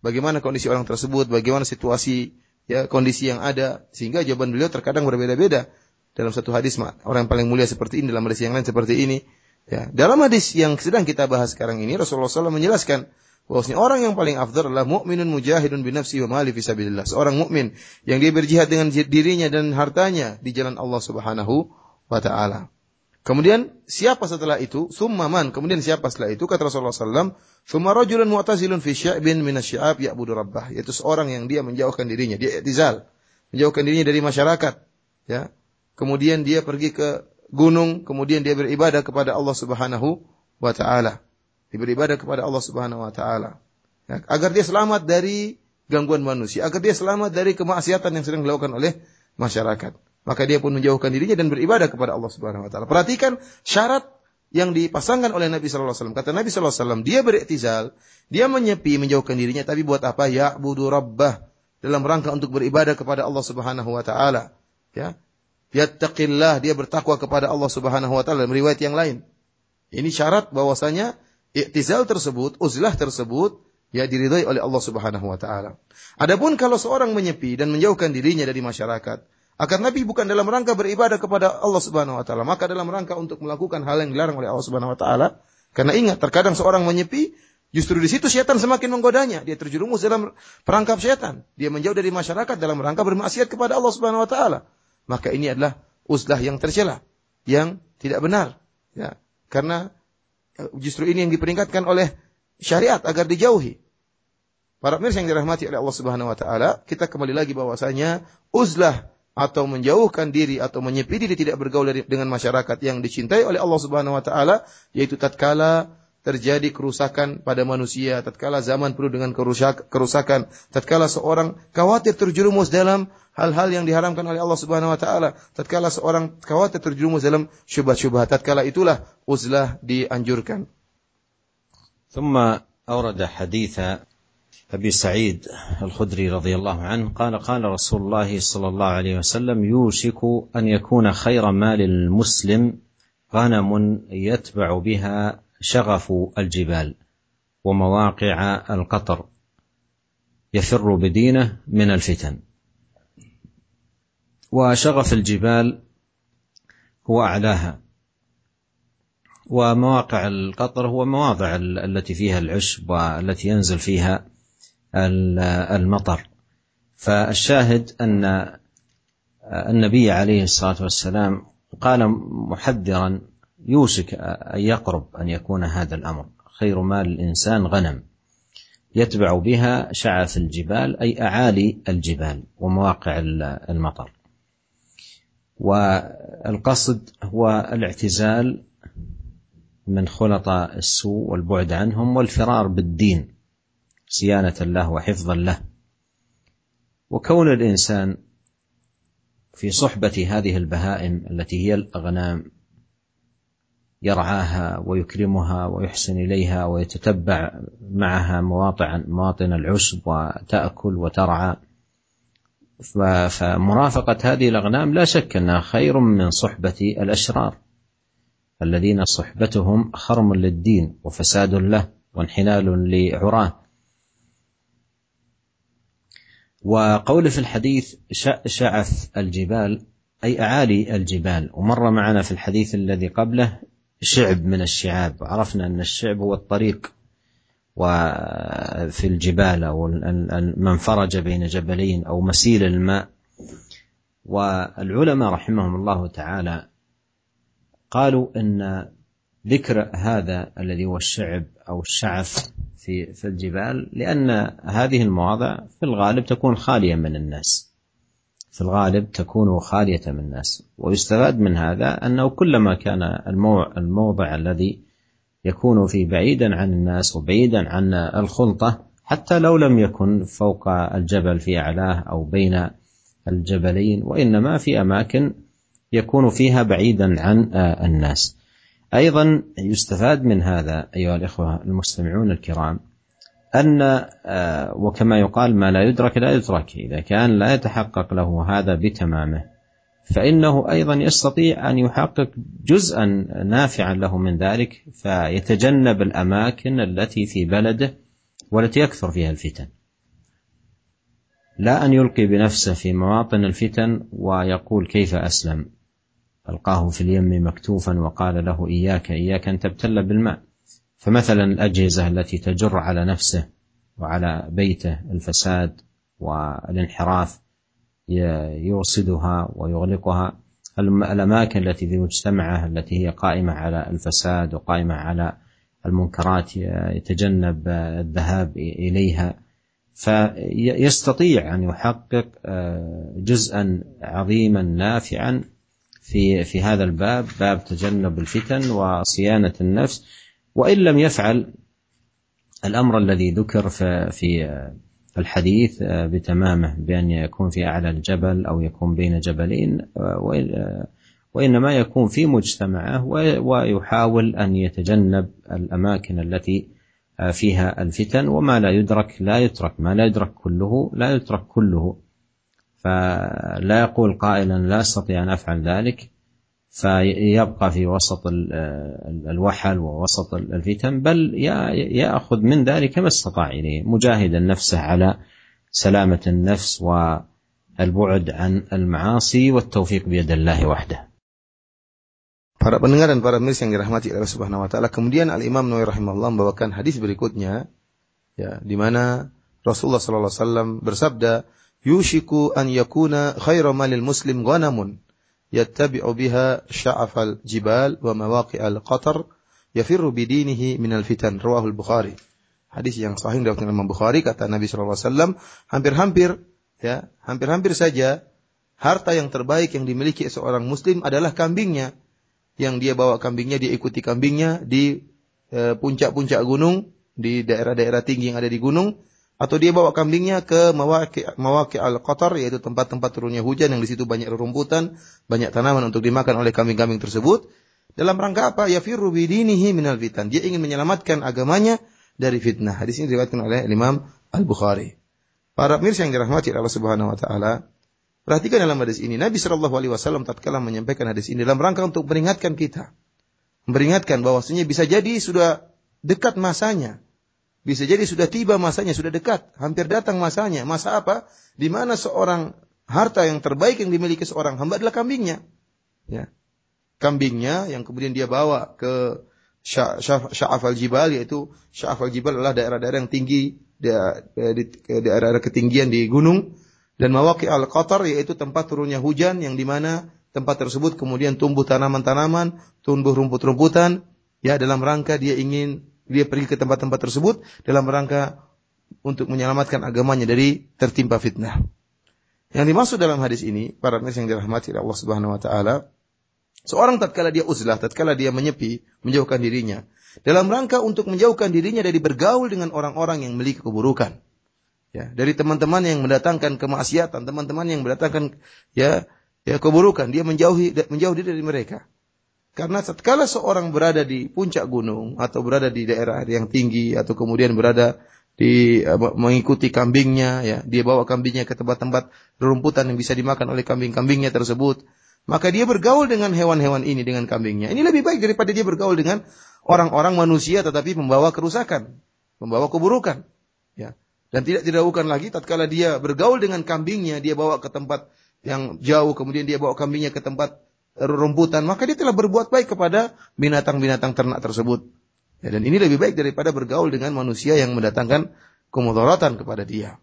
Bagaimana kondisi orang tersebut, bagaimana situasi, ya kondisi yang ada, sehingga jawaban beliau terkadang berbeda-beda. Dalam satu hadis, orang yang paling mulia seperti ini, dalam hadis yang lain seperti ini. Ya. Dalam hadis yang sedang kita bahas sekarang ini, Rasulullah SAW menjelaskan bahwasanya orang yang paling afdal adalah mukminun mujahidun bi nafsi wa mali fi sabilillah. Seorang mukmin yang dia berjihad dengan dirinya dan hartanya di jalan Allah Subhanahu wa taala. Kemudian siapa setelah itu? Summaman. Kemudian siapa setelah itu? Kata Rasulullah SAW. Summa rajulun mu'tazilun fi sya'bin minasyi'ab ya'budu rabbah. Yaitu seorang yang dia menjauhkan dirinya. Dia i'tizal. Menjauhkan dirinya dari masyarakat. Ya. Kemudian dia pergi ke gunung. Kemudian dia beribadah kepada Allah Subhanahu wa ta'ala. Dia beribadah kepada Allah Subhanahu wa ta'ala. Ya. Agar dia selamat dari gangguan manusia. Agar dia selamat dari kemaksiatan yang sering dilakukan oleh masyarakat. Maka dia pun menjauhkan dirinya dan beribadah kepada Allah Subhanahu wa taala. Perhatikan syarat yang dipasangkan oleh Nabi sallallahu alaihi wasallam. Kata Nabi sallallahu alaihi wasallam, dia beriktizal, dia menyepi, menjauhkan dirinya tapi buat apa? Ya budu rabbah dalam rangka untuk beribadah kepada Allah Subhanahu wa taala. Ya. Yattaqillah, dia bertakwa kepada Allah Subhanahu wa taala riwayat yang lain. Ini syarat bahwasanya iktizal tersebut, uzlah tersebut ya diridhai oleh Allah Subhanahu wa taala. Adapun kalau seorang menyepi dan menjauhkan dirinya dari masyarakat, akan Nabi bukan dalam rangka beribadah kepada Allah Subhanahu wa taala, maka dalam rangka untuk melakukan hal yang dilarang oleh Allah Subhanahu wa taala. Karena ingat, terkadang seorang menyepi, justru di situ setan semakin menggodanya. Dia terjerumus dalam perangkap setan. Dia menjauh dari masyarakat dalam rangka bermaksiat kepada Allah Subhanahu wa taala. Maka ini adalah uzlah yang tercela, yang tidak benar. Ya, karena eh, justru ini yang diperingatkan oleh syariat agar dijauhi. Para pemirsa yang dirahmati oleh Allah Subhanahu wa taala, kita kembali lagi bahwasanya uzlah atau menjauhkan diri atau menyepi diri tidak bergaul dengan masyarakat yang dicintai oleh Allah Subhanahu wa taala yaitu tatkala terjadi kerusakan pada manusia, tatkala zaman penuh dengan kerusak, kerusakan, tatkala seorang khawatir terjerumus dalam hal-hal yang diharamkan oleh Allah Subhanahu wa taala, tatkala seorang khawatir terjerumus dalam syubhat-syubhat, tatkala itulah uzlah dianjurkan. ثم أورد حديث أبي سعيد الخدري رضي الله عنه قال قال رسول الله صلى الله عليه وسلم يوشك أن يكون خير مال المسلم غنم يتبع بها شغف الجبال ومواقع القطر يفر بدينه من الفتن. وشغف الجبال هو أعلاها ومواقع القطر هو مواضع التي فيها العشب والتي ينزل فيها المطر. فالشاهد ان النبي عليه الصلاة والسلام قال محذرا يوشك أن يقرب أن يكون هذا الأمر. خير مال الإنسان غنم. يتبع بها شعث الجبال أي أعالي الجبال ومواقع المطر. والقصد هو الاعتزال من خلطاء السوء والبعد عنهم والفرار بالدين. صيانة له وحفظا له. وكون الإنسان في صحبة هذه البهائم التي هي الأغنام يرعاها ويكرمها ويحسن إليها ويتتبع معها مواطن مواطن العشب وتأكل وترعى فمرافقة هذه الأغنام لا شك أنها خير من صحبة الأشرار الذين صحبتهم خرم للدين وفساد له وانحلال لعراه. وقول في الحديث شعث الجبال أي أعالي الجبال. ومر معنا في الحديث الذي قبله شعب من الشعاب. عرفنا أن الشعب هو الطريق وفي الجبال أو من فرج بين جبلين أو مسيل الماء. والعلماء رحمهم الله تعالى قالوا أن ذكر هذا الذي هو الشعب أو الشعف في في الجبال لأن هذه المواضع في الغالب تكون خالية من الناس. في الغالب تكون خالية من الناس. ويستفاد من هذا أنه كلما كان الموضع الذي يكون فيه بعيدا عن الناس وبعيدا عن الخلطة حتى لو لم يكن فوق الجبل في أعلاه أو بين الجبلين وإنما في أماكن يكون فيها بعيدا عن الناس. أيضا يستفاد من هذا أيها الإخوة المستمعون الكرام أن آه، وكما يقال ما لا يدرك لا يترك. إذا كان لا يتحقق له هذا بتمامه فإنه أيضا يستطيع أن يحقق جزءا نافعا له من ذلك فيتجنب الأماكن التي في بلده والتي يكثر فيها الفتن. لا أن يلقي بنفسه في مواطن الفتن ويقول كيف أسلم. ألقاه في اليم مكتوفا وقال له إياك إياك أن تبتل بالماء. فمثلا الأجهزة التي تجر على نفسه وعلى بيته الفساد والانحراف يرصدها ويغلقها. الأماكن التي في مجتمعه التي هي قائمة على الفساد وقائمة على المنكرات يتجنب الذهاب إليها. فيستطيع أن يحقق آه، جزءا عظيما نافعا في في هذا الباب باب تجنب الفتن وصيانة النفس. وإن لم يفعل الأمر الذي ذكر في الحديث آه، بتمامه بأن يكون في أعلى الجبل أو يكون بين جبلين آه، آه، وإنما يكون في مجتمعه ويحاول أن يتجنب الأماكن التي فيها الفتن. وما لا يدرك لا يترك ما لا يدرك كله لا يترك كله فلا يقول قائلا لا استطيع ان افعل ذلك فيبقى في وسط الوحل ووسط الفتن بل ياخذ من ذلك ما استطاع اليه مجاهدا نفسه على سلامه النفس والبعد عن المعاصي والتوفيق بيد الله وحده. Para pendengar dan para pemirsa yang dirahmati Allah Subhanahu wa taala, kemudian Al Imam Nawawi rahimahullah membawakan hadis berikutnya ya di mana Rasulullah sallallahu alaihi wasallam bersabda, "Yushiku an yakuna khairu malil muslim ghanamun." yattabi'u biha sya'afal jibal wa mawaqi'al qatar yafirru bidinihi minal fitan. Rawahul bukhari. Hadis yang sahih dari Imam Bukhari kata Nabi sallallahu alaihi wasallam hampir-hampir ya hampir-hampir saja harta yang terbaik yang dimiliki seorang muslim adalah kambingnya. Yang dia bawa kambingnya dia ikuti kambingnya di eh, puncak-puncak gunung di daerah-daerah tinggi yang ada di gunung atau dia bawa kambingnya ke mawaki, mawaki al-qatar yaitu tempat-tempat turunnya hujan yang di situ banyak rerumputan, banyak tanaman untuk dimakan oleh kambing-kambing tersebut. Dalam rangka apa? Ya firru bidinihi minal fitan. Dia ingin menyelamatkan agamanya dari fitnah. Hadis ini diriwayatkan oleh Imam Al-Bukhari. Para pemirsa yang dirahmati Allah Subhanahu wa taala, perhatikan dalam hadis ini Nabi Shallallahu alaihi wasallam tatkala menyampaikan hadis ini dalam rangka untuk memperingatkan kita. Memperingatkan bahwasanya bisa jadi sudah dekat masanya bisa jadi sudah tiba masanya, sudah dekat, hampir datang masanya. Masa apa? Di mana seorang harta yang terbaik yang dimiliki seorang hamba adalah kambingnya. Ya. Kambingnya yang kemudian dia bawa ke Sya'af al-Jibal yaitu Sya'af al-Jibal adalah daerah-daerah yang tinggi daerah-daerah ketinggian di gunung dan Mawaqi al-Qatar yaitu tempat turunnya hujan yang di mana tempat tersebut kemudian tumbuh tanaman-tanaman, tumbuh rumput-rumputan ya dalam rangka dia ingin dia pergi ke tempat-tempat tersebut dalam rangka untuk menyelamatkan agamanya dari tertimpa fitnah. Yang dimaksud dalam hadis ini, para pemirsa yang dirahmati Allah Subhanahu wa taala, seorang tatkala dia uzlah, tatkala dia menyepi, menjauhkan dirinya, dalam rangka untuk menjauhkan dirinya dari bergaul dengan orang-orang yang memiliki keburukan. Ya, dari teman-teman yang mendatangkan kemaksiatan, teman-teman yang mendatangkan ya ya keburukan, dia menjauhi menjauh diri dari mereka. Karena setelah seorang berada di puncak gunung atau berada di daerah yang tinggi atau kemudian berada di uh, mengikuti kambingnya ya, dia bawa kambingnya ke tempat-tempat rumputan yang bisa dimakan oleh kambing-kambingnya tersebut, maka dia bergaul dengan hewan-hewan ini dengan kambingnya. Ini lebih baik daripada dia bergaul dengan orang-orang manusia tetapi membawa kerusakan, membawa keburukan. Ya. Dan tidak diragukan lagi tatkala dia bergaul dengan kambingnya, dia bawa ke tempat yang jauh, kemudian dia bawa kambingnya ke tempat rumputan, maka dia telah berbuat baik kepada binatang-binatang ternak tersebut. Ya, dan ini lebih baik daripada bergaul dengan manusia yang mendatangkan kemudaratan kepada dia.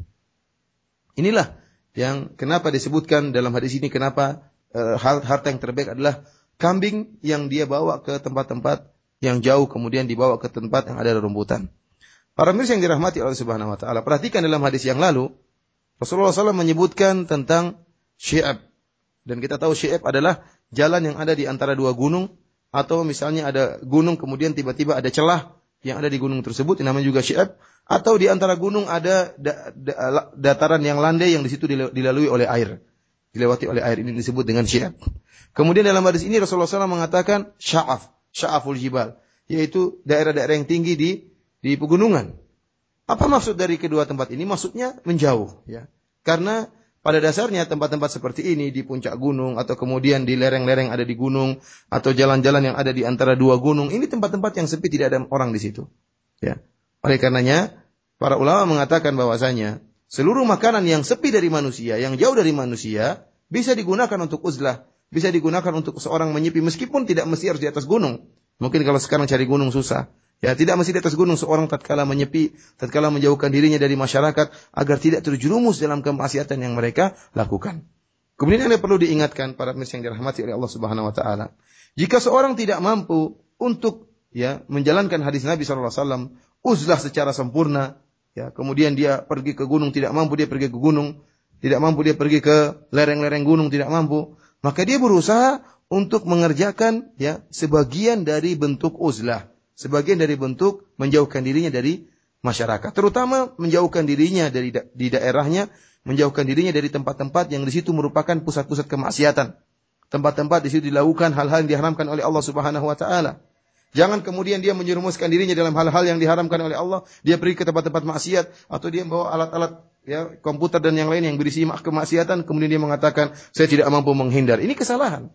Inilah yang kenapa disebutkan dalam hadis ini kenapa e, harta yang terbaik adalah kambing yang dia bawa ke tempat-tempat yang jauh kemudian dibawa ke tempat yang ada rumputan. Para mirsa yang dirahmati Allah Subhanahu wa taala, perhatikan dalam hadis yang lalu Rasulullah SAW menyebutkan tentang syi'ab. Dan kita tahu syi'ab adalah jalan yang ada di antara dua gunung atau misalnya ada gunung kemudian tiba-tiba ada celah yang ada di gunung tersebut yang namanya juga syi'ab atau di antara gunung ada da, da, dataran yang landai yang di situ dilalui oleh air dilewati oleh air ini disebut dengan syi'ab kemudian dalam hadis ini Rasulullah SAW mengatakan sya'af sya'aful jibal yaitu daerah-daerah yang tinggi di di pegunungan Apa maksud dari kedua tempat ini? Maksudnya menjauh, ya. Karena pada dasarnya tempat-tempat seperti ini di puncak gunung atau kemudian di lereng-lereng ada di gunung atau jalan-jalan yang ada di antara dua gunung, ini tempat-tempat yang sepi tidak ada orang di situ. Ya. Oleh karenanya para ulama mengatakan bahwasanya seluruh makanan yang sepi dari manusia, yang jauh dari manusia bisa digunakan untuk uzlah, bisa digunakan untuk seorang menyepi meskipun tidak mesti harus di atas gunung. Mungkin kalau sekarang cari gunung susah. Ya, tidak mesti di atas gunung seorang tatkala menyepi, tatkala menjauhkan dirinya dari masyarakat agar tidak terjerumus dalam kemaksiatan yang mereka lakukan. Kemudian yang perlu diingatkan para pemirsa yang dirahmati oleh Allah Subhanahu wa taala. Jika seorang tidak mampu untuk ya menjalankan hadis Nabi sallallahu alaihi wasallam uzlah secara sempurna, ya, kemudian dia pergi ke gunung tidak mampu dia pergi ke gunung, tidak mampu dia pergi ke lereng-lereng gunung tidak mampu, maka dia berusaha untuk mengerjakan ya sebagian dari bentuk uzlah sebagian dari bentuk menjauhkan dirinya dari masyarakat, terutama menjauhkan dirinya dari da di daerahnya, menjauhkan dirinya dari tempat-tempat yang di situ merupakan pusat-pusat kemaksiatan. Tempat-tempat di situ dilakukan hal-hal yang diharamkan oleh Allah Subhanahu wa taala. Jangan kemudian dia menyerumuskan dirinya dalam hal-hal yang diharamkan oleh Allah, dia pergi ke tempat-tempat maksiat atau dia membawa alat-alat ya komputer dan yang lain yang berisi kemaksiatan kemudian dia mengatakan saya tidak mampu menghindar. Ini kesalahan.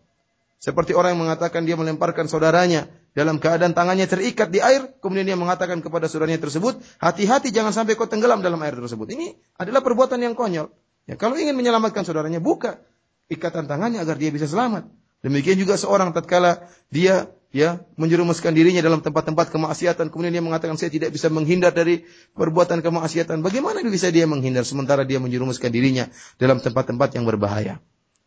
Seperti orang yang mengatakan dia melemparkan saudaranya dalam keadaan tangannya terikat di air, kemudian dia mengatakan kepada saudaranya tersebut, hati-hati jangan sampai kau tenggelam dalam air tersebut. Ini adalah perbuatan yang konyol. Ya, kalau ingin menyelamatkan saudaranya, buka ikatan tangannya agar dia bisa selamat. Demikian juga seorang tatkala dia ya menjerumuskan dirinya dalam tempat-tempat kemaksiatan, kemudian dia mengatakan saya tidak bisa menghindar dari perbuatan kemaksiatan. Bagaimana bisa dia menghindar sementara dia menjerumuskan dirinya dalam tempat-tempat yang berbahaya?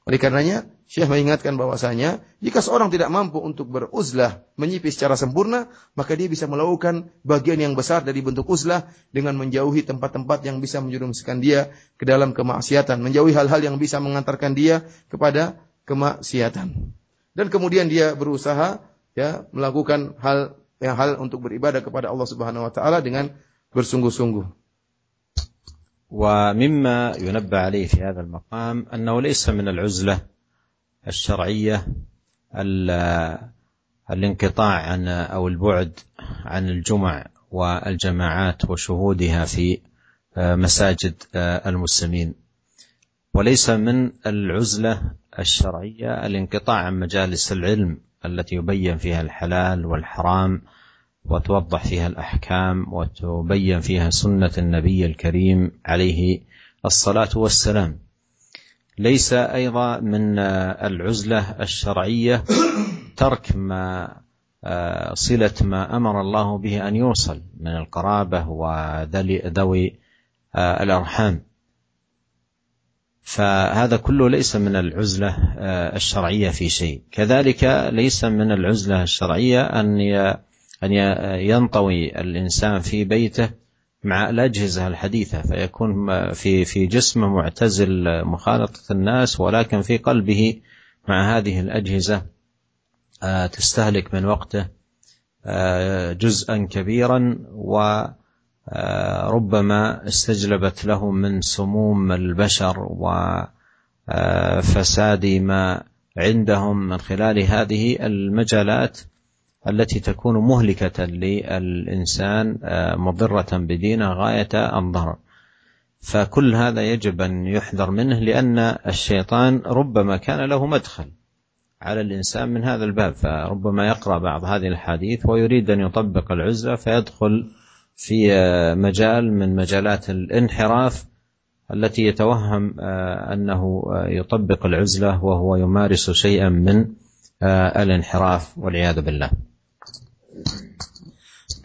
Oleh karenanya, Syekh mengingatkan bahwasanya jika seorang tidak mampu untuk beruzlah, menyipi secara sempurna, maka dia bisa melakukan bagian yang besar dari bentuk uzlah dengan menjauhi tempat-tempat yang bisa menjerumuskan dia ke dalam kemaksiatan, menjauhi hal-hal yang bisa mengantarkan dia kepada kemaksiatan. Dan kemudian dia berusaha ya melakukan hal yang hal untuk beribadah kepada Allah Subhanahu wa taala dengan bersungguh-sungguh. ومما ينبه عليه في هذا المقام أنه ليس من العزلة الشرعية الانقطاع عن أو البعد عن الجمع والجماعات وشهودها في مساجد المسلمين. وليس من العزلة الشرعية الانقطاع عن مجالس العلم التي يبين فيها الحلال والحرام وتوضح فيها الأحكام وتبين فيها سنة النبي الكريم عليه الصلاة والسلام. ليس أيضا من العزلة الشرعية ترك ما صلة ما أمر الله به أن يوصل من القرابة وذوي الأرحام. فهذا كله ليس من العزلة الشرعية في شيء. كذلك ليس من العزلة الشرعية أن أن ينطوي الإنسان في بيته مع الأجهزة الحديثة فيكون في في جسمه معتزل مخالطة الناس ولكن في قلبه مع هذه الأجهزة تستهلك من وقته جزءا كبيرا وربما استجلبت له من سموم البشر وفساد ما عندهم من خلال هذه المجالات. التي تكون مهلكة للإنسان مضرة بدينه غاية الضرر. فكل هذا يجب أن يحذر منه لأن الشيطان ربما كان له مدخل على الإنسان من هذا الباب. فربما يقرأ بعض هذه الحديث ويريد أن يطبق العزلة فيدخل في مجال من مجالات الانحراف التي يتوهم أنه يطبق العزلة وهو يمارس شيئا من الانحراف والعياذ بالله.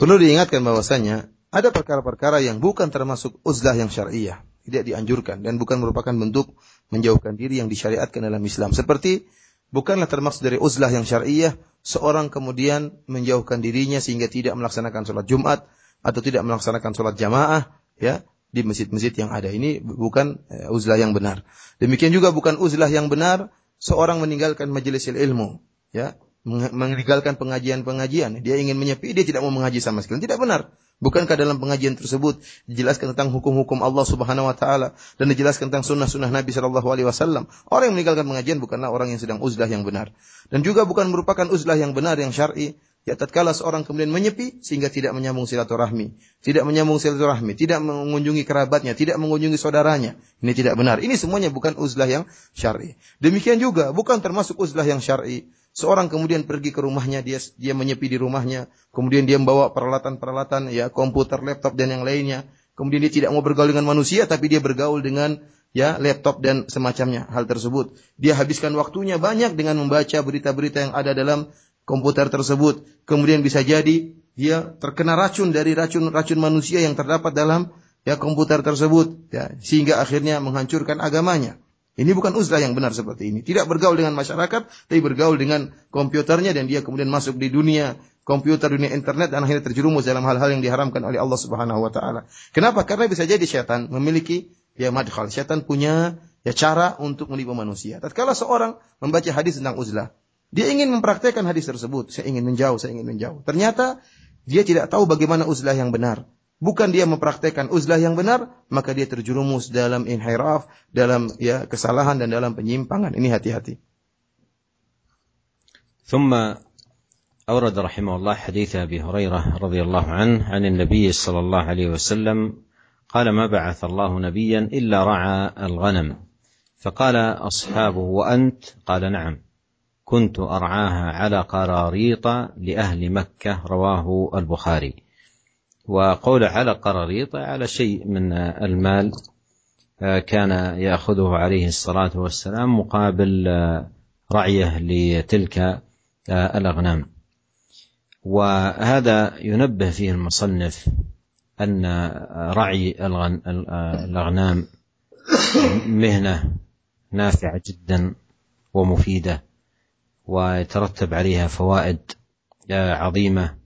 Perlu diingatkan bahwasanya ada perkara-perkara yang bukan termasuk uzlah yang syariah, tidak dianjurkan dan bukan merupakan bentuk menjauhkan diri yang disyariatkan dalam Islam. Seperti bukanlah termasuk dari uzlah yang syariah seorang kemudian menjauhkan dirinya sehingga tidak melaksanakan sholat Jumat atau tidak melaksanakan sholat jamaah ya di masjid-masjid yang ada. Ini bukan eh, uzlah yang benar. Demikian juga bukan uzlah yang benar seorang meninggalkan majelis ilmu ya meninggalkan pengajian-pengajian. Dia ingin menyepi, dia tidak mau mengaji sama sekali. Tidak benar. Bukankah dalam pengajian tersebut dijelaskan tentang hukum-hukum Allah Subhanahu wa taala dan dijelaskan tentang sunnah-sunnah Nabi Shallallahu alaihi wasallam? Orang yang meninggalkan pengajian bukanlah orang yang sedang uzlah yang benar. Dan juga bukan merupakan uzlah yang benar yang syar'i Ya tatkala seorang kemudian menyepi sehingga tidak menyambung silaturahmi, tidak menyambung silaturahmi, tidak mengunjungi kerabatnya, tidak mengunjungi saudaranya. Ini tidak benar. Ini semuanya bukan uzlah yang syar'i. Demikian juga bukan termasuk uzlah yang syar'i. Seorang kemudian pergi ke rumahnya, dia dia menyepi di rumahnya, kemudian dia membawa peralatan-peralatan ya komputer, laptop dan yang lainnya. Kemudian dia tidak mau bergaul dengan manusia tapi dia bergaul dengan ya laptop dan semacamnya hal tersebut. Dia habiskan waktunya banyak dengan membaca berita-berita yang ada dalam komputer tersebut. Kemudian bisa jadi dia terkena racun dari racun-racun manusia yang terdapat dalam ya komputer tersebut ya sehingga akhirnya menghancurkan agamanya. Ini bukan uzlah yang benar seperti ini. Tidak bergaul dengan masyarakat, tapi bergaul dengan komputernya dan dia kemudian masuk di dunia komputer, dunia internet dan akhirnya terjerumus dalam hal-hal yang diharamkan oleh Allah Subhanahu wa taala. Kenapa? Karena bisa jadi setan memiliki ya madkhal. Setan punya ya cara untuk menipu manusia. Tatkala seorang membaca hadis tentang uzlah, dia ingin mempraktekkan hadis tersebut. Saya ingin menjauh, saya ingin menjauh. Ternyata dia tidak tahu bagaimana uzlah yang benar Bukan dia mempraktekkan uzlah yang benar, maka dia terjerumus dalam inhiraf, dalam ya kesalahan dan dalam penyimpangan. Ini hati-hati. ثم أورد رحمه الله حديث أبي هريرة رضي الله عنه عن النبي صلى الله عليه وسلم قال ما بعث الله نبيا إلا رعى الغنم فقال أصحابه وأنت قال نعم كنت أرعاها على قراريط لأهل مكة رواه البخاري وقول على قراريط على شيء من المال آه، كان يأخذه عليه الصلاة والسلام مقابل آه، رعية لتلك آه، الأغنام. وهذا ينبه فيه المصنف أن رعي الأغنام مهنة نافعة جدا ومفيدة ويترتب عليها فوائد عظيمة.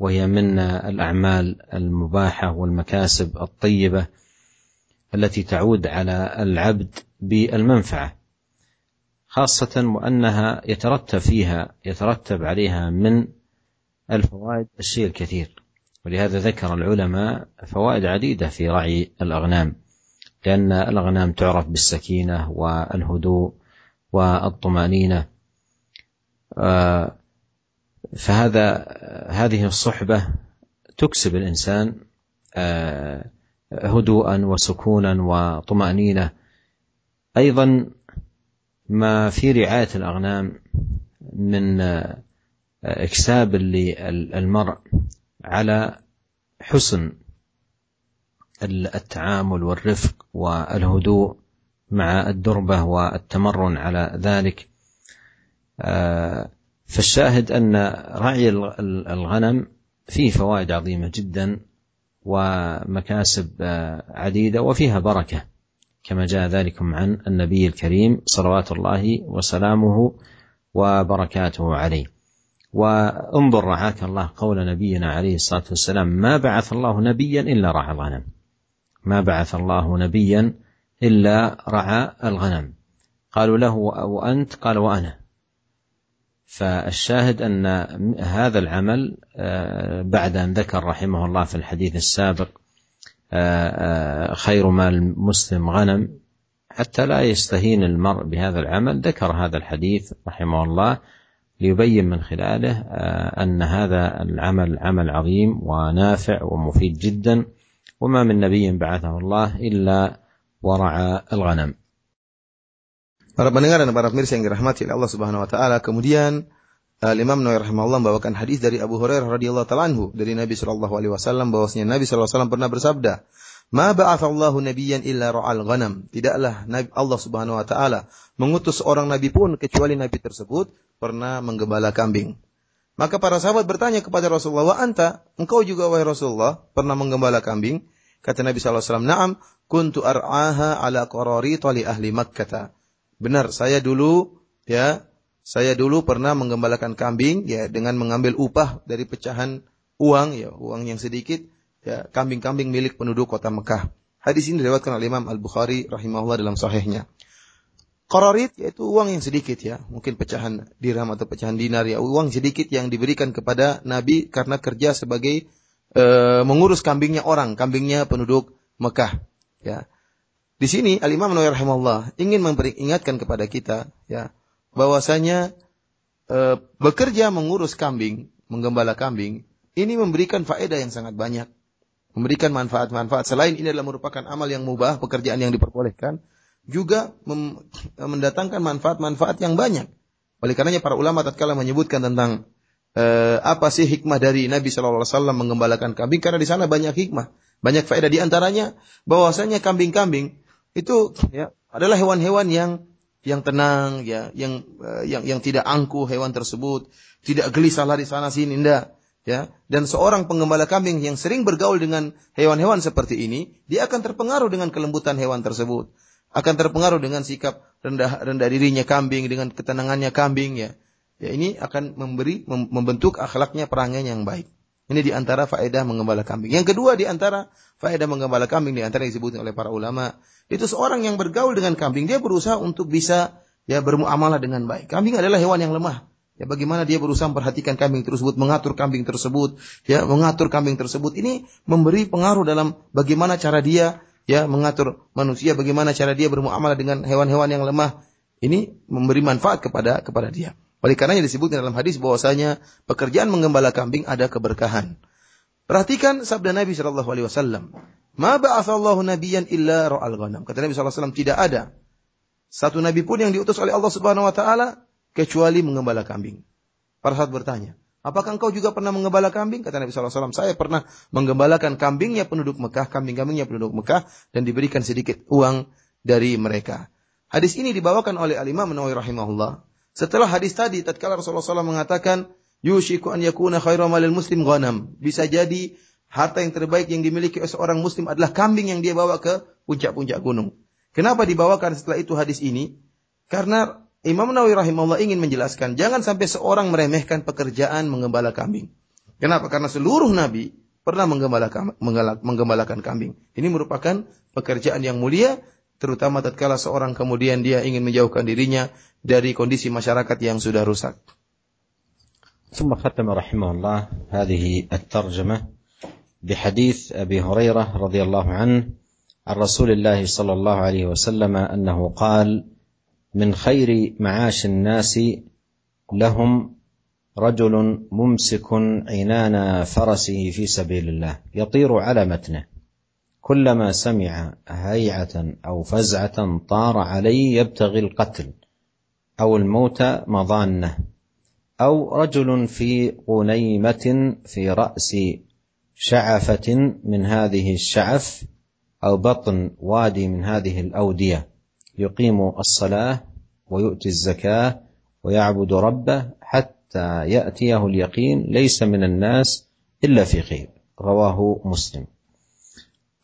وهي من الأعمال المباحة والمكاسب الطيبة التي تعود على العبد بالمنفعة خاصة وأنها يترتب فيها يترتب عليها من الفوائد الشيء الكثير. ولهذا ذكر العلماء فوائد عديدة في رعي الأغنام لأن الأغنام تعرف بالسكينة والهدوء والطمأنينة. آه، فهذا هذه الصحبة تكسب الإنسان آه، هدوءا وسكونا وطمأنينة. أيضا ما في رعاية الأغنام من آه، إكساب للمرء على حسن التعامل والرفق والهدوء مع الدربة والتمرن على ذلك. فالشاهد أن رعي الغنم فيه فوائد عظيمة جدا ومكاسب عديدة وفيها بركة كما جاء ذلكم عن النبي الكريم صلوات الله وسلامه وبركاته عليه. وانظر رعاك الله قول نبينا عليه الصلاة والسلام ما بعث الله نبيا إلا رعى الغنم. ما بعث الله نبيا إلا رعى الغنم. قالوا له وأنت؟ قال وأنا. فالشاهد أن هذا العمل آه، بعد أن ذكر رحمه الله في الحديث السابق آه، آه، خير مال المسلم غنم حتى لا يستهين المرء بهذا العمل ذكر هذا الحديث رحمه الله ليبين من خلاله أن هذا العمل عمل عظيم ونافع ومفيد جدا وما من نبي بعثه الله إلا ورعى الغنم. Para pendengar dan para pemirsa yang dirahmati oleh Allah Subhanahu wa taala, kemudian uh, Imam Nawawi rahimahullah membawakan hadis dari Abu Hurairah radhiyallahu taala anhu dari Nabi sallallahu alaihi wasallam bahwasanya Nabi sallallahu alaihi wasallam pernah bersabda, "Ma ba'athallahu nabiyyan illa ra'al ghanam." Tidaklah Nabi Allah Subhanahu wa taala mengutus seorang nabi pun kecuali nabi tersebut pernah menggembala kambing. Maka para sahabat bertanya kepada Rasulullah, "Wa anta, engkau juga wahai Rasulullah, pernah menggembala kambing?" Kata Nabi sallallahu alaihi wasallam, "Na'am, kuntu ar'aha ala qarari li ahli Makkah." Benar, saya dulu ya, saya dulu pernah menggembalakan kambing ya dengan mengambil upah dari pecahan uang ya, uang yang sedikit ya, kambing-kambing milik penduduk kota Mekah. Hadis ini diriwayatkan oleh Imam Al-Bukhari rahimahullah dalam sahihnya. Qararit yaitu uang yang sedikit ya, mungkin pecahan dirham atau pecahan dinar ya, uang sedikit yang diberikan kepada Nabi karena kerja sebagai e, mengurus kambingnya orang, kambingnya penduduk Mekah ya. Di sini Al Imam Nawawi rahimahullah ingin memperingatkan kepada kita ya bahwasanya e, bekerja mengurus kambing, menggembala kambing ini memberikan faedah yang sangat banyak. Memberikan manfaat-manfaat. Selain ini adalah merupakan amal yang mubah, pekerjaan yang diperbolehkan, juga mendatangkan manfaat-manfaat yang banyak. Oleh karenanya para ulama tatkala menyebutkan tentang eh, apa sih hikmah dari Nabi Wasallam menggembalakan kambing karena di sana banyak hikmah, banyak faedah di antaranya bahwasanya kambing-kambing itu ya adalah hewan-hewan yang yang tenang ya, yang uh, yang yang tidak angkuh hewan tersebut, tidak gelisah lari sana sini ndak ya. Dan seorang penggembala kambing yang sering bergaul dengan hewan-hewan seperti ini, dia akan terpengaruh dengan kelembutan hewan tersebut. Akan terpengaruh dengan sikap rendah rendah dirinya kambing, dengan ketenangannya kambing ya. Ya ini akan memberi membentuk akhlaknya perangainya yang baik. Ini di antara faedah menggembala kambing. Yang kedua di antara faedah menggembala kambing di antara yang disebut oleh para ulama, itu seorang yang bergaul dengan kambing, dia berusaha untuk bisa ya bermuamalah dengan baik. Kambing adalah hewan yang lemah. Ya bagaimana dia berusaha memperhatikan kambing tersebut, mengatur kambing tersebut, ya mengatur kambing tersebut. Ini memberi pengaruh dalam bagaimana cara dia ya mengatur manusia, bagaimana cara dia bermuamalah dengan hewan-hewan yang lemah. Ini memberi manfaat kepada kepada dia. Oleh karenanya disebut dalam hadis bahwasanya pekerjaan menggembala kambing ada keberkahan. Perhatikan sabda Nabi Shallallahu Alaihi Wasallam. Ma ba'athallahu nabiyan illa ra'al ghanam. Kata Nabi Shallallahu Alaihi Wasallam tidak ada satu nabi pun yang diutus oleh Allah Subhanahu Wa Taala kecuali menggembala kambing. Para sahabat bertanya, apakah engkau juga pernah menggembala kambing? Kata Nabi Shallallahu Alaihi Wasallam, saya pernah menggembalakan kambingnya penduduk Mekah, kambing-kambingnya penduduk Mekah, dan diberikan sedikit uang dari mereka. Hadis ini dibawakan oleh Al Imam Nawawi rahimahullah setelah hadis tadi, tatkala Rasulullah SAW mengatakan, Yushiku an yakuna khairu malil muslim ghanam. Bisa jadi harta yang terbaik yang dimiliki seorang muslim adalah kambing yang dia bawa ke puncak-puncak gunung. Kenapa dibawakan setelah itu hadis ini? Karena Imam Nawawi rahimahullah ingin menjelaskan, jangan sampai seorang meremehkan pekerjaan menggembala kambing. Kenapa? Karena seluruh nabi pernah menggembalakan, menggembalakan kambing. Ini merupakan pekerjaan yang mulia terutama tatkala seorang kemudian dia ingin menjauhkan dirinya dari kondisi masyarakat yang sudah rusak. ثم ختم رحمه الله هذه الترجمة بحديث أبي هريرة رضي الله عنه عن رسول الله صلى الله عليه وسلم أنه قال من خير معاش الناس لهم رجل ممسك عنان فرسه في سبيل الله يطير على متنه كلما سمع هيعة أو فزعة طار عليه يبتغي القتل أو الموت مضانة أو رجل في غنيمة في رأس شعفة من هذه الشعف أو بطن وادي من هذه الأودية. يقيم الصلاة ويؤتي الزكاة ويعبد ربه حتى يأتيه اليقين ليس من الناس إلا في خير. رواه مسلم.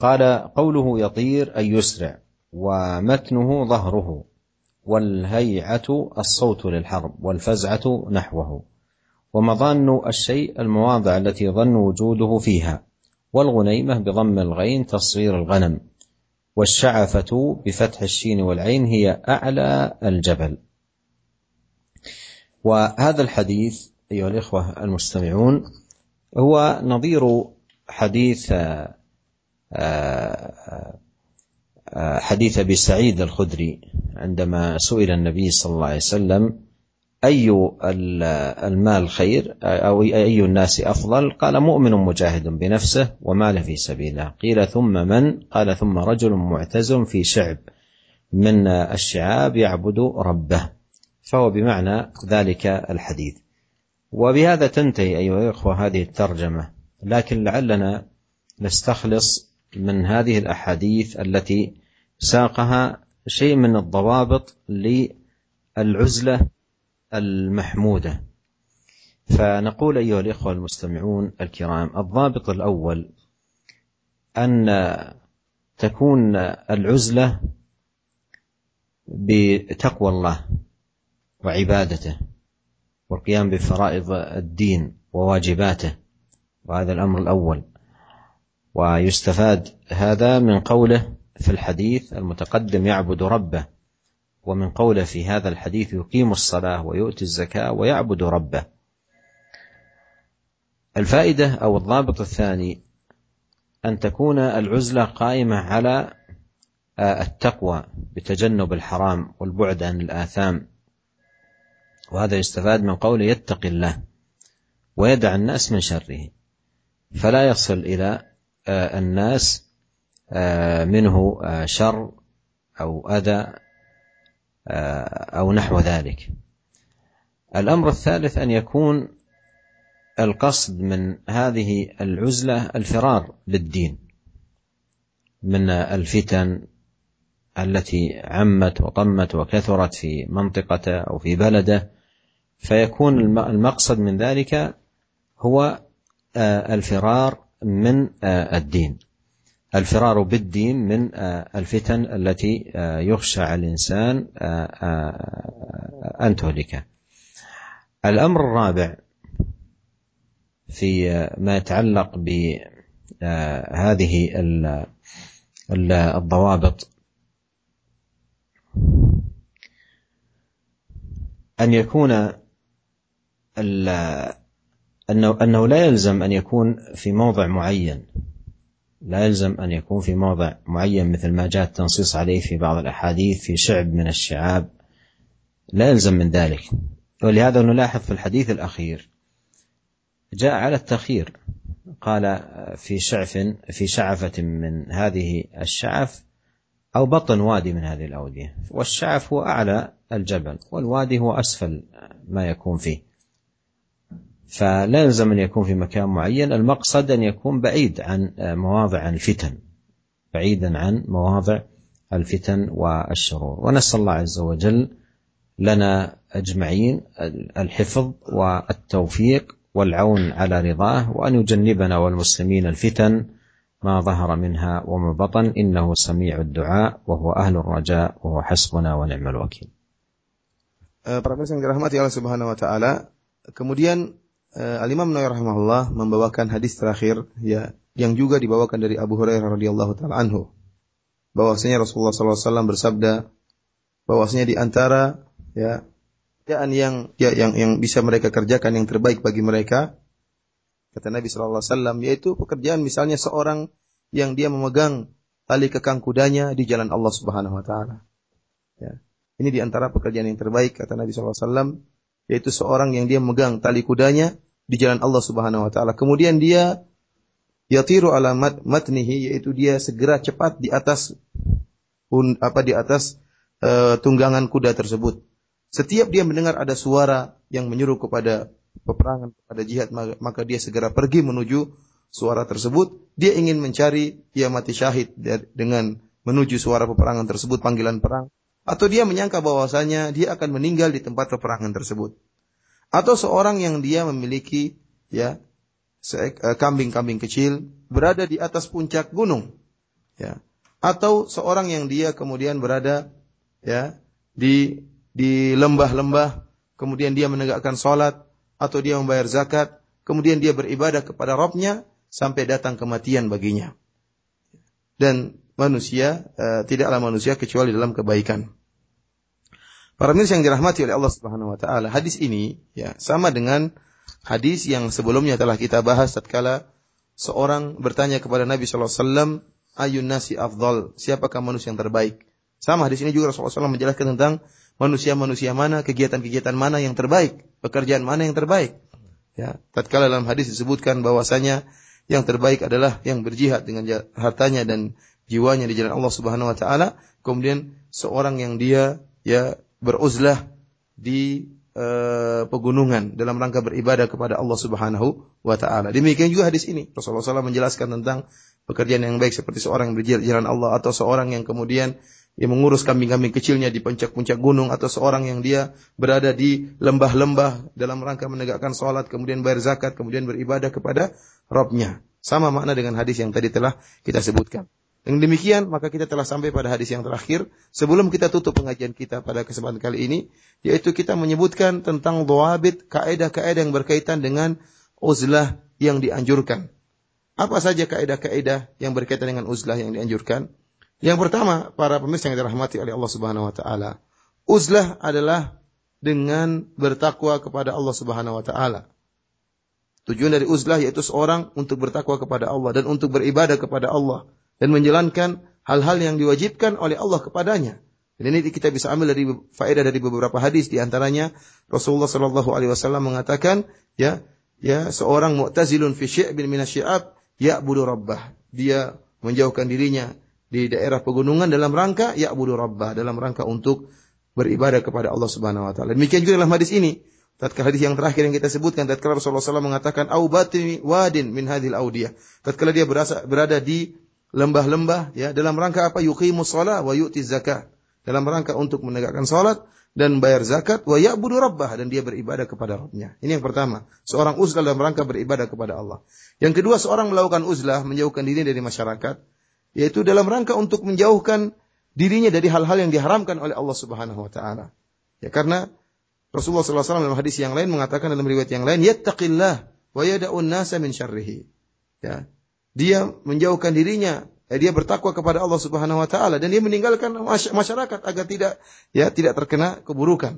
قال قوله يطير أي يسرع ومتنه ظهره والهيعة الصوت للحرب والفزعة نحوه ومظان الشيء المواضع التي ظن وجوده فيها والغنيمة بضم الغين تصغير الغنم والشعفة بفتح الشين والعين هي أعلى الجبل. وهذا الحديث أيها الإخوة المستمعون هو نظير حديث حديث أبي سعيد الخدري عندما سئل النبي صلى الله عليه وسلم أي المال خير؟ أو أي الناس أفضل؟ قال مؤمن مجاهد بنفسه وماله في سبيل الله قيل ثم من؟ قال ثم رجل معتزم في شعب من الشعاب يعبد ربه. فهو بمعنى ذلك الحديث. وبهذا تنتهي أيها الإخوة هذه الترجمة. لكن لعلنا نستخلص من هذه الأحاديث التي ساقها شيء من الضوابط للعزلة المحمودة. فنقول أيها الإخوة المستمعون الكرام الضابط الأول أن تكون العزلة بتقوى الله وعبادته والقيام بفرائض الدين وواجباته وهذا الأمر الأول. ويستفاد هذا من قوله في الحديث المتقدم يعبد ربه. ومن قوله في هذا الحديث يقيم الصلاة ويؤتي الزكاة ويعبد ربه. الفائدة أو الضابط الثاني أن تكون العزلة قائمة على التقوى بتجنب الحرام والبعد عن الآثام. وهذا يستفاد من قوله يتقي الله ويدع الناس من شره. فلا يصل إلى الناس منه شر أو أذى أو نحو ذلك. الأمر الثالث أن يكون القصد من هذه العزلة الفرار بالدين من الفتن التي عمت وطمت وكثرت في منطقته أو في بلده. فيكون المقصد من ذلك هو الفرار من الدين. الفرار بالدين من الفتن التي يخشى على الإنسان أن تهلكه الأمر الرابع في ما يتعلق بهذه الضوابط. أن يكون أنه أنه لا يلزم أن يكون في موضع معين. لا يلزم أن يكون في موضع معين مثل ما جاء التنصيص عليه في بعض الأحاديث في شعب من الشعاب. لا يلزم من ذلك. ولهذا نلاحظ في الحديث الأخير جاء على التخيير قال في شعف في شعفة من هذه الشعف أو بطن وادي من هذه الأودية. والشعف هو أعلى الجبل والوادي هو أسفل ما يكون فيه. فلا يلزم أن يكون في مكان معين. المقصد أن يكون بعيد عن مواضع الفتن بعيدا عن مواضع الفتن والشرور. ونسأل الله عز وجل لنا أجمعين الحفظ والتوفيق والعون على رضاه وأن يجنبنا والمسلمين الفتن ما ظهر منها وما بطن. إنه سميع الدعاء وهو أهل الرجاء وهو حسبنا ونعم الوكيل. Para yang dirahmati Allah Subhanahu wa taala, kemudian uh, Al-Imam Nawawi rahimahullah membawakan hadis terakhir ya yang juga dibawakan dari Abu Hurairah radhiyallahu taala anhu. Bahwasanya Rasulullah SAW bersabda bahwasanya di antara ya pekerjaan yang ya, yang yang bisa mereka kerjakan yang terbaik bagi mereka kata Nabi wasallam yaitu pekerjaan misalnya seorang yang dia memegang tali kekang kudanya di jalan Allah Subhanahu wa taala. Ya. Ini di antara pekerjaan yang terbaik kata Nabi SAW yaitu seorang yang dia memegang tali kudanya di jalan Allah Subhanahu wa taala. Kemudian dia yatiru alamat matnihi yaitu dia segera cepat di atas un, apa di atas uh, tunggangan kuda tersebut. Setiap dia mendengar ada suara yang menyuruh kepada peperangan kepada jihad maka dia segera pergi menuju suara tersebut. Dia ingin mencari dia mati syahid dengan menuju suara peperangan tersebut panggilan perang atau dia menyangka bahwasanya dia akan meninggal di tempat peperangan tersebut. Atau seorang yang dia memiliki ya eh, kambing-kambing kecil berada di atas puncak gunung. Ya. Atau seorang yang dia kemudian berada ya di di lembah-lembah, kemudian dia menegakkan salat atau dia membayar zakat, kemudian dia beribadah kepada Robnya sampai datang kematian baginya. Dan manusia uh, tidaklah manusia kecuali dalam kebaikan. Para mirsa yang dirahmati oleh Allah Subhanahu wa taala, hadis ini ya sama dengan hadis yang sebelumnya telah kita bahas tatkala seorang bertanya kepada Nabi sallallahu alaihi wasallam, "Ayun nasi afdal?" Siapakah manusia yang terbaik? Sama hadis ini juga Rasulullah SAW menjelaskan tentang manusia-manusia mana, kegiatan-kegiatan mana yang terbaik, pekerjaan mana yang terbaik. Ya, tatkala dalam hadis disebutkan bahwasanya yang terbaik adalah yang berjihad dengan hartanya dan jiwanya di jalan Allah Subhanahu wa taala, kemudian seorang yang dia ya beruzlah di uh, pegunungan dalam rangka beribadah kepada Allah Subhanahu wa taala. Demikian juga hadis ini. Rasulullah SAW menjelaskan tentang pekerjaan yang baik seperti seorang yang berjihad di jalan Allah atau seorang yang kemudian yang mengurus kambing-kambing kecilnya di puncak-puncak gunung atau seorang yang dia berada di lembah-lembah dalam rangka menegakkan salat kemudian bayar zakat kemudian beribadah kepada Robnya. Sama makna dengan hadis yang tadi telah kita sebutkan. Dengan demikian, maka kita telah sampai pada hadis yang terakhir. Sebelum kita tutup pengajian kita pada kesempatan kali ini, yaitu kita menyebutkan tentang doabit, kaedah-kaedah yang berkaitan dengan uzlah yang dianjurkan. Apa saja kaedah-kaedah yang berkaitan dengan uzlah yang dianjurkan? Yang pertama, para pemirsa yang dirahmati oleh Allah Subhanahu wa taala, uzlah adalah dengan bertakwa kepada Allah Subhanahu wa taala. Tujuan dari uzlah yaitu seorang untuk bertakwa kepada Allah dan untuk beribadah kepada Allah dan menjalankan hal-hal yang diwajibkan oleh Allah kepadanya. Dan ini kita bisa ambil dari faedah dari beberapa hadis di antaranya Rasulullah Shallallahu alaihi wasallam mengatakan ya ya seorang mu'tazilun fi syi'bin minasyi'ab ya'budu rabbah. Dia menjauhkan dirinya di daerah pegunungan dalam rangka ya'budu rabbah, dalam rangka untuk beribadah kepada Allah Subhanahu wa taala. Demikian juga dalam hadis ini. Tatkala hadis yang terakhir yang kita sebutkan, tatkala Rasulullah SAW mengatakan, "Au wadin min hadhil audiyah." Tatkala dia berasa, berada di lembah-lembah, ya, dalam rangka apa? Yuqimus shalah wa yu'ti zakah. Dalam rangka untuk menegakkan salat dan bayar zakat wa ya'budu rabbah dan dia beribadah kepada Rabbnya. Ini yang pertama. Seorang uzlah dalam rangka beribadah kepada Allah. Yang kedua, seorang melakukan uzlah, menjauhkan diri dari masyarakat, yaitu dalam rangka untuk menjauhkan dirinya dari hal-hal yang diharamkan oleh Allah Subhanahu wa taala. Ya karena Rasulullah SAW dalam hadis yang lain mengatakan dalam riwayat yang lain, "Yattaqillah wa yada'un nasa min syarrihi." Ya. Dia menjauhkan dirinya eh, dia bertakwa kepada Allah Subhanahu wa taala dan dia meninggalkan masyarakat agar tidak ya tidak terkena keburukan.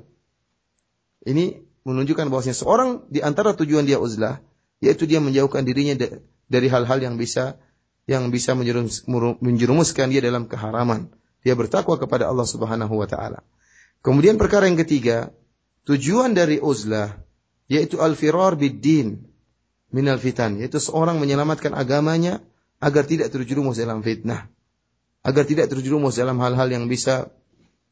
Ini menunjukkan bahwasanya seorang di antara tujuan dia uzlah yaitu dia menjauhkan dirinya dari hal-hal yang bisa yang bisa menjerumuskan dia dalam keharaman. Dia bertakwa kepada Allah Subhanahu wa taala. Kemudian perkara yang ketiga, tujuan dari uzlah yaitu al-firar bid-din minal fitan, yaitu seorang menyelamatkan agamanya agar tidak terjerumus dalam fitnah, agar tidak terjerumus dalam hal-hal yang bisa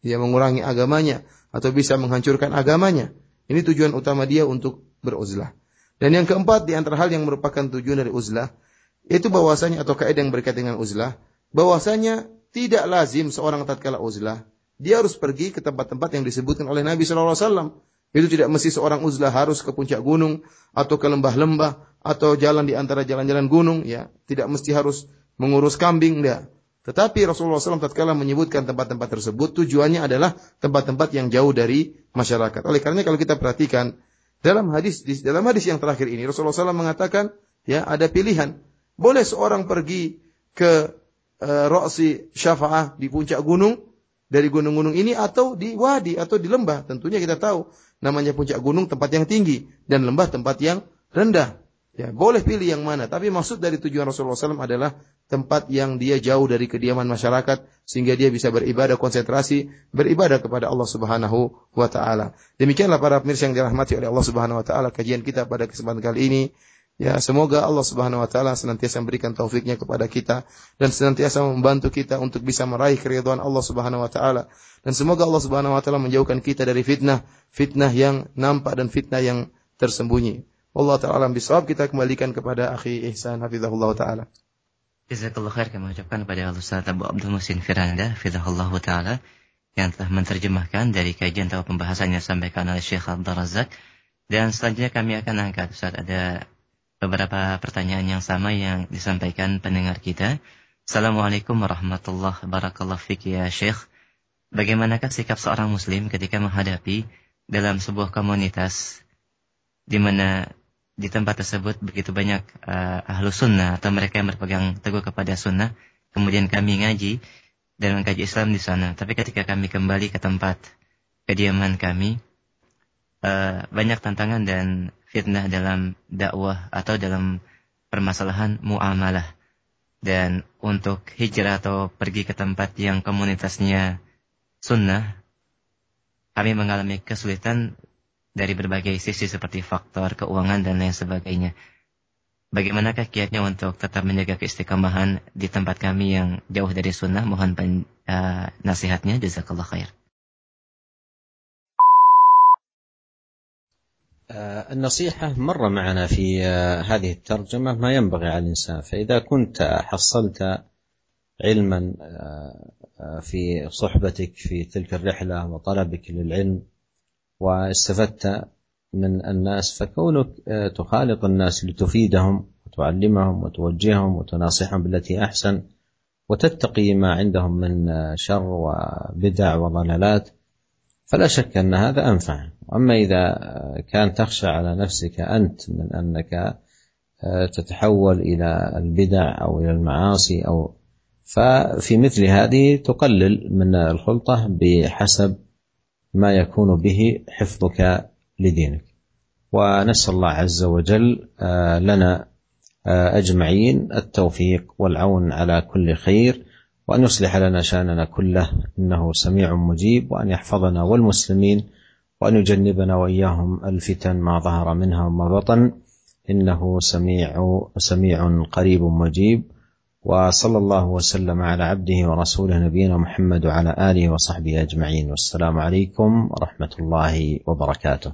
dia mengurangi agamanya atau bisa menghancurkan agamanya. Ini tujuan utama dia untuk beruzlah. Dan yang keempat di antara hal yang merupakan tujuan dari uzlah itu bahwasanya atau kaidah yang berkaitan dengan uzlah, bahwasanya tidak lazim seorang tatkala uzlah dia harus pergi ke tempat-tempat yang disebutkan oleh Nabi Shallallahu Alaihi Wasallam. Itu tidak mesti seorang uzlah harus ke puncak gunung atau ke lembah-lembah atau jalan di antara jalan-jalan gunung, ya. Tidak mesti harus mengurus kambing, enggak. Tetapi Rasulullah SAW tatkala menyebutkan tempat-tempat tersebut, tujuannya adalah tempat-tempat yang jauh dari masyarakat. Oleh karena kalau kita perhatikan dalam hadis dalam hadis yang terakhir ini Rasulullah SAW mengatakan, ya ada pilihan. Boleh seorang pergi ke uh, Roksi Syafa'ah di puncak gunung dari gunung-gunung ini atau di wadi atau di lembah. Tentunya kita tahu namanya puncak gunung tempat yang tinggi dan lembah tempat yang rendah. Ya, boleh pilih yang mana. Tapi maksud dari tujuan Rasulullah SAW adalah tempat yang dia jauh dari kediaman masyarakat sehingga dia bisa beribadah konsentrasi beribadah kepada Allah Subhanahu wa taala. Demikianlah para pemirsa yang dirahmati oleh Allah Subhanahu wa taala kajian kita pada kesempatan kali ini. Ya, semoga Allah Subhanahu wa taala senantiasa memberikan taufiknya kepada kita dan senantiasa membantu kita untuk bisa meraih keridhaan Allah Subhanahu wa taala. Dan semoga Allah Subhanahu wa taala menjauhkan kita dari fitnah, fitnah yang nampak dan fitnah yang tersembunyi. Allah taala bisawab kita kembalikan kepada akhi Ihsan hafizahullah taala. Jazakallah khair kami ucapkan kepada Ustaz Abu Abdul Musin Firanda hafizahullah taala yang telah menerjemahkan dari kajian atau pembahasan yang disampaikan oleh Syekh Abdul Razak dan selanjutnya kami akan angkat Ustaz ada beberapa pertanyaan yang sama yang disampaikan pendengar kita. Assalamualaikum warahmatullahi wabarakatuh Fiki ya Syekh. Bagaimanakah sikap seorang muslim ketika menghadapi dalam sebuah komunitas di mana di tempat tersebut begitu banyak uh, ahlu sunnah atau mereka yang berpegang teguh kepada sunnah. Kemudian kami ngaji dan mengkaji Islam di sana. Tapi ketika kami kembali ke tempat kediaman kami, uh, banyak tantangan dan fitnah dalam dakwah atau dalam permasalahan muamalah. Dan untuk hijrah atau pergi ke tempat yang komunitasnya sunnah, kami mengalami kesulitan dari berbagai sisi seperti faktor keuangan dan lain sebagainya. Bagaimanakah kiatnya untuk tetap menjaga keistiqamahan di tempat kami yang jauh dari sunnah? Mohon uh, nasihatnya. Jazakallah khair. النصيحة مر معنا في هذه الترجمة ما ينبغي على الإنسان. فإذا كنت حصلت علما في صحبتك في تلك الرحلة وطلبك للعلم واستفدت من الناس فكونك آه، تخالط الناس لتفيدهم وتعلمهم وتوجههم وتناصحهم بالتي أحسن وتتقي ما عندهم من آه، شر وبدع وضلالات فلا شك أن هذا أنفع. اما إذا آه، كان تخشى على نفسك أنت من أنك تتحول إلى البدع أو إلى المعاصي أو ففي مثل هذه تقلل من الخلطة بحسب ما يكون به حفظك لدينك. ونسأل الله عز وجل آه، لنا آه، أجمعين التوفيق والعون على كل خير. وأن يصلح لنا شأننا كله إنه سميع مجيب وأن يحفظنا والمسلمين وأن يجنبنا وإياهم الفتن ما ظهر منها وما بطن إنه سميع سميع قريب مجيب. وصلى الله وسلم على عبده ورسوله نبينا محمد وعلى آله وصحبه أجمعين. والسلام عليكم ورحمة الله وبركاته.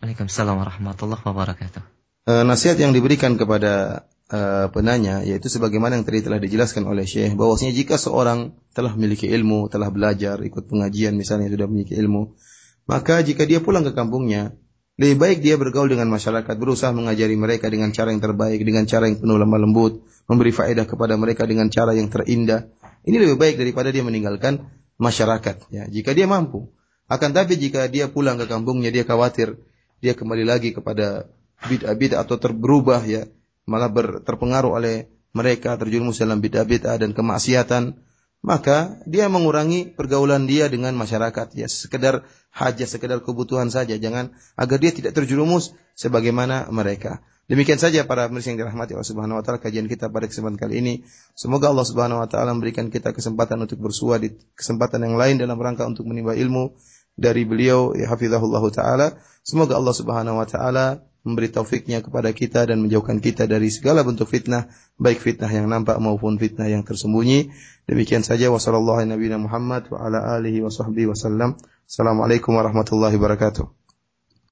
Waalaikumsalam warahmatullahi wabarakatuh. Uh, nasihat yang diberikan kepada uh, penanya yaitu sebagaimana yang tadi telah dijelaskan oleh Syekh bahwasanya jika seorang telah memiliki ilmu, telah belajar, ikut pengajian misalnya sudah memiliki ilmu, maka jika dia pulang ke kampungnya, lebih baik dia bergaul dengan masyarakat, berusaha mengajari mereka dengan cara yang terbaik, dengan cara yang penuh lemah lembut, memberi faedah kepada mereka dengan cara yang terindah. Ini lebih baik daripada dia meninggalkan masyarakat. Ya, jika dia mampu. Akan tapi jika dia pulang ke kampungnya, dia khawatir dia kembali lagi kepada bid'ah-bid'ah atau terberubah ya, malah ber, terpengaruh oleh mereka terjerumus dalam bid'ah-bid'ah dan kemaksiatan, maka dia mengurangi pergaulan dia dengan masyarakat. Ya sekedar hajat sekedar kebutuhan saja. Jangan agar dia tidak terjerumus sebagaimana mereka. Demikian saja para pemirsa yang dirahmati Allah Subhanahu wa taala kajian kita pada kesempatan kali ini. Semoga Allah Subhanahu wa taala memberikan kita kesempatan untuk bersua di kesempatan yang lain dalam rangka untuk menimba ilmu dari beliau. Ya hafizahullah taala. Semoga Allah Subhanahu wa taala memberi taufiknya kepada kita dan menjauhkan kita dari segala bentuk fitnah, baik fitnah yang nampak maupun fitnah yang tersembunyi. Demikian saja wasallallahu Muhammad wa ala alihi wa sahbihi wasallam. Assalamualaikum warahmatullahi wabarakatuh.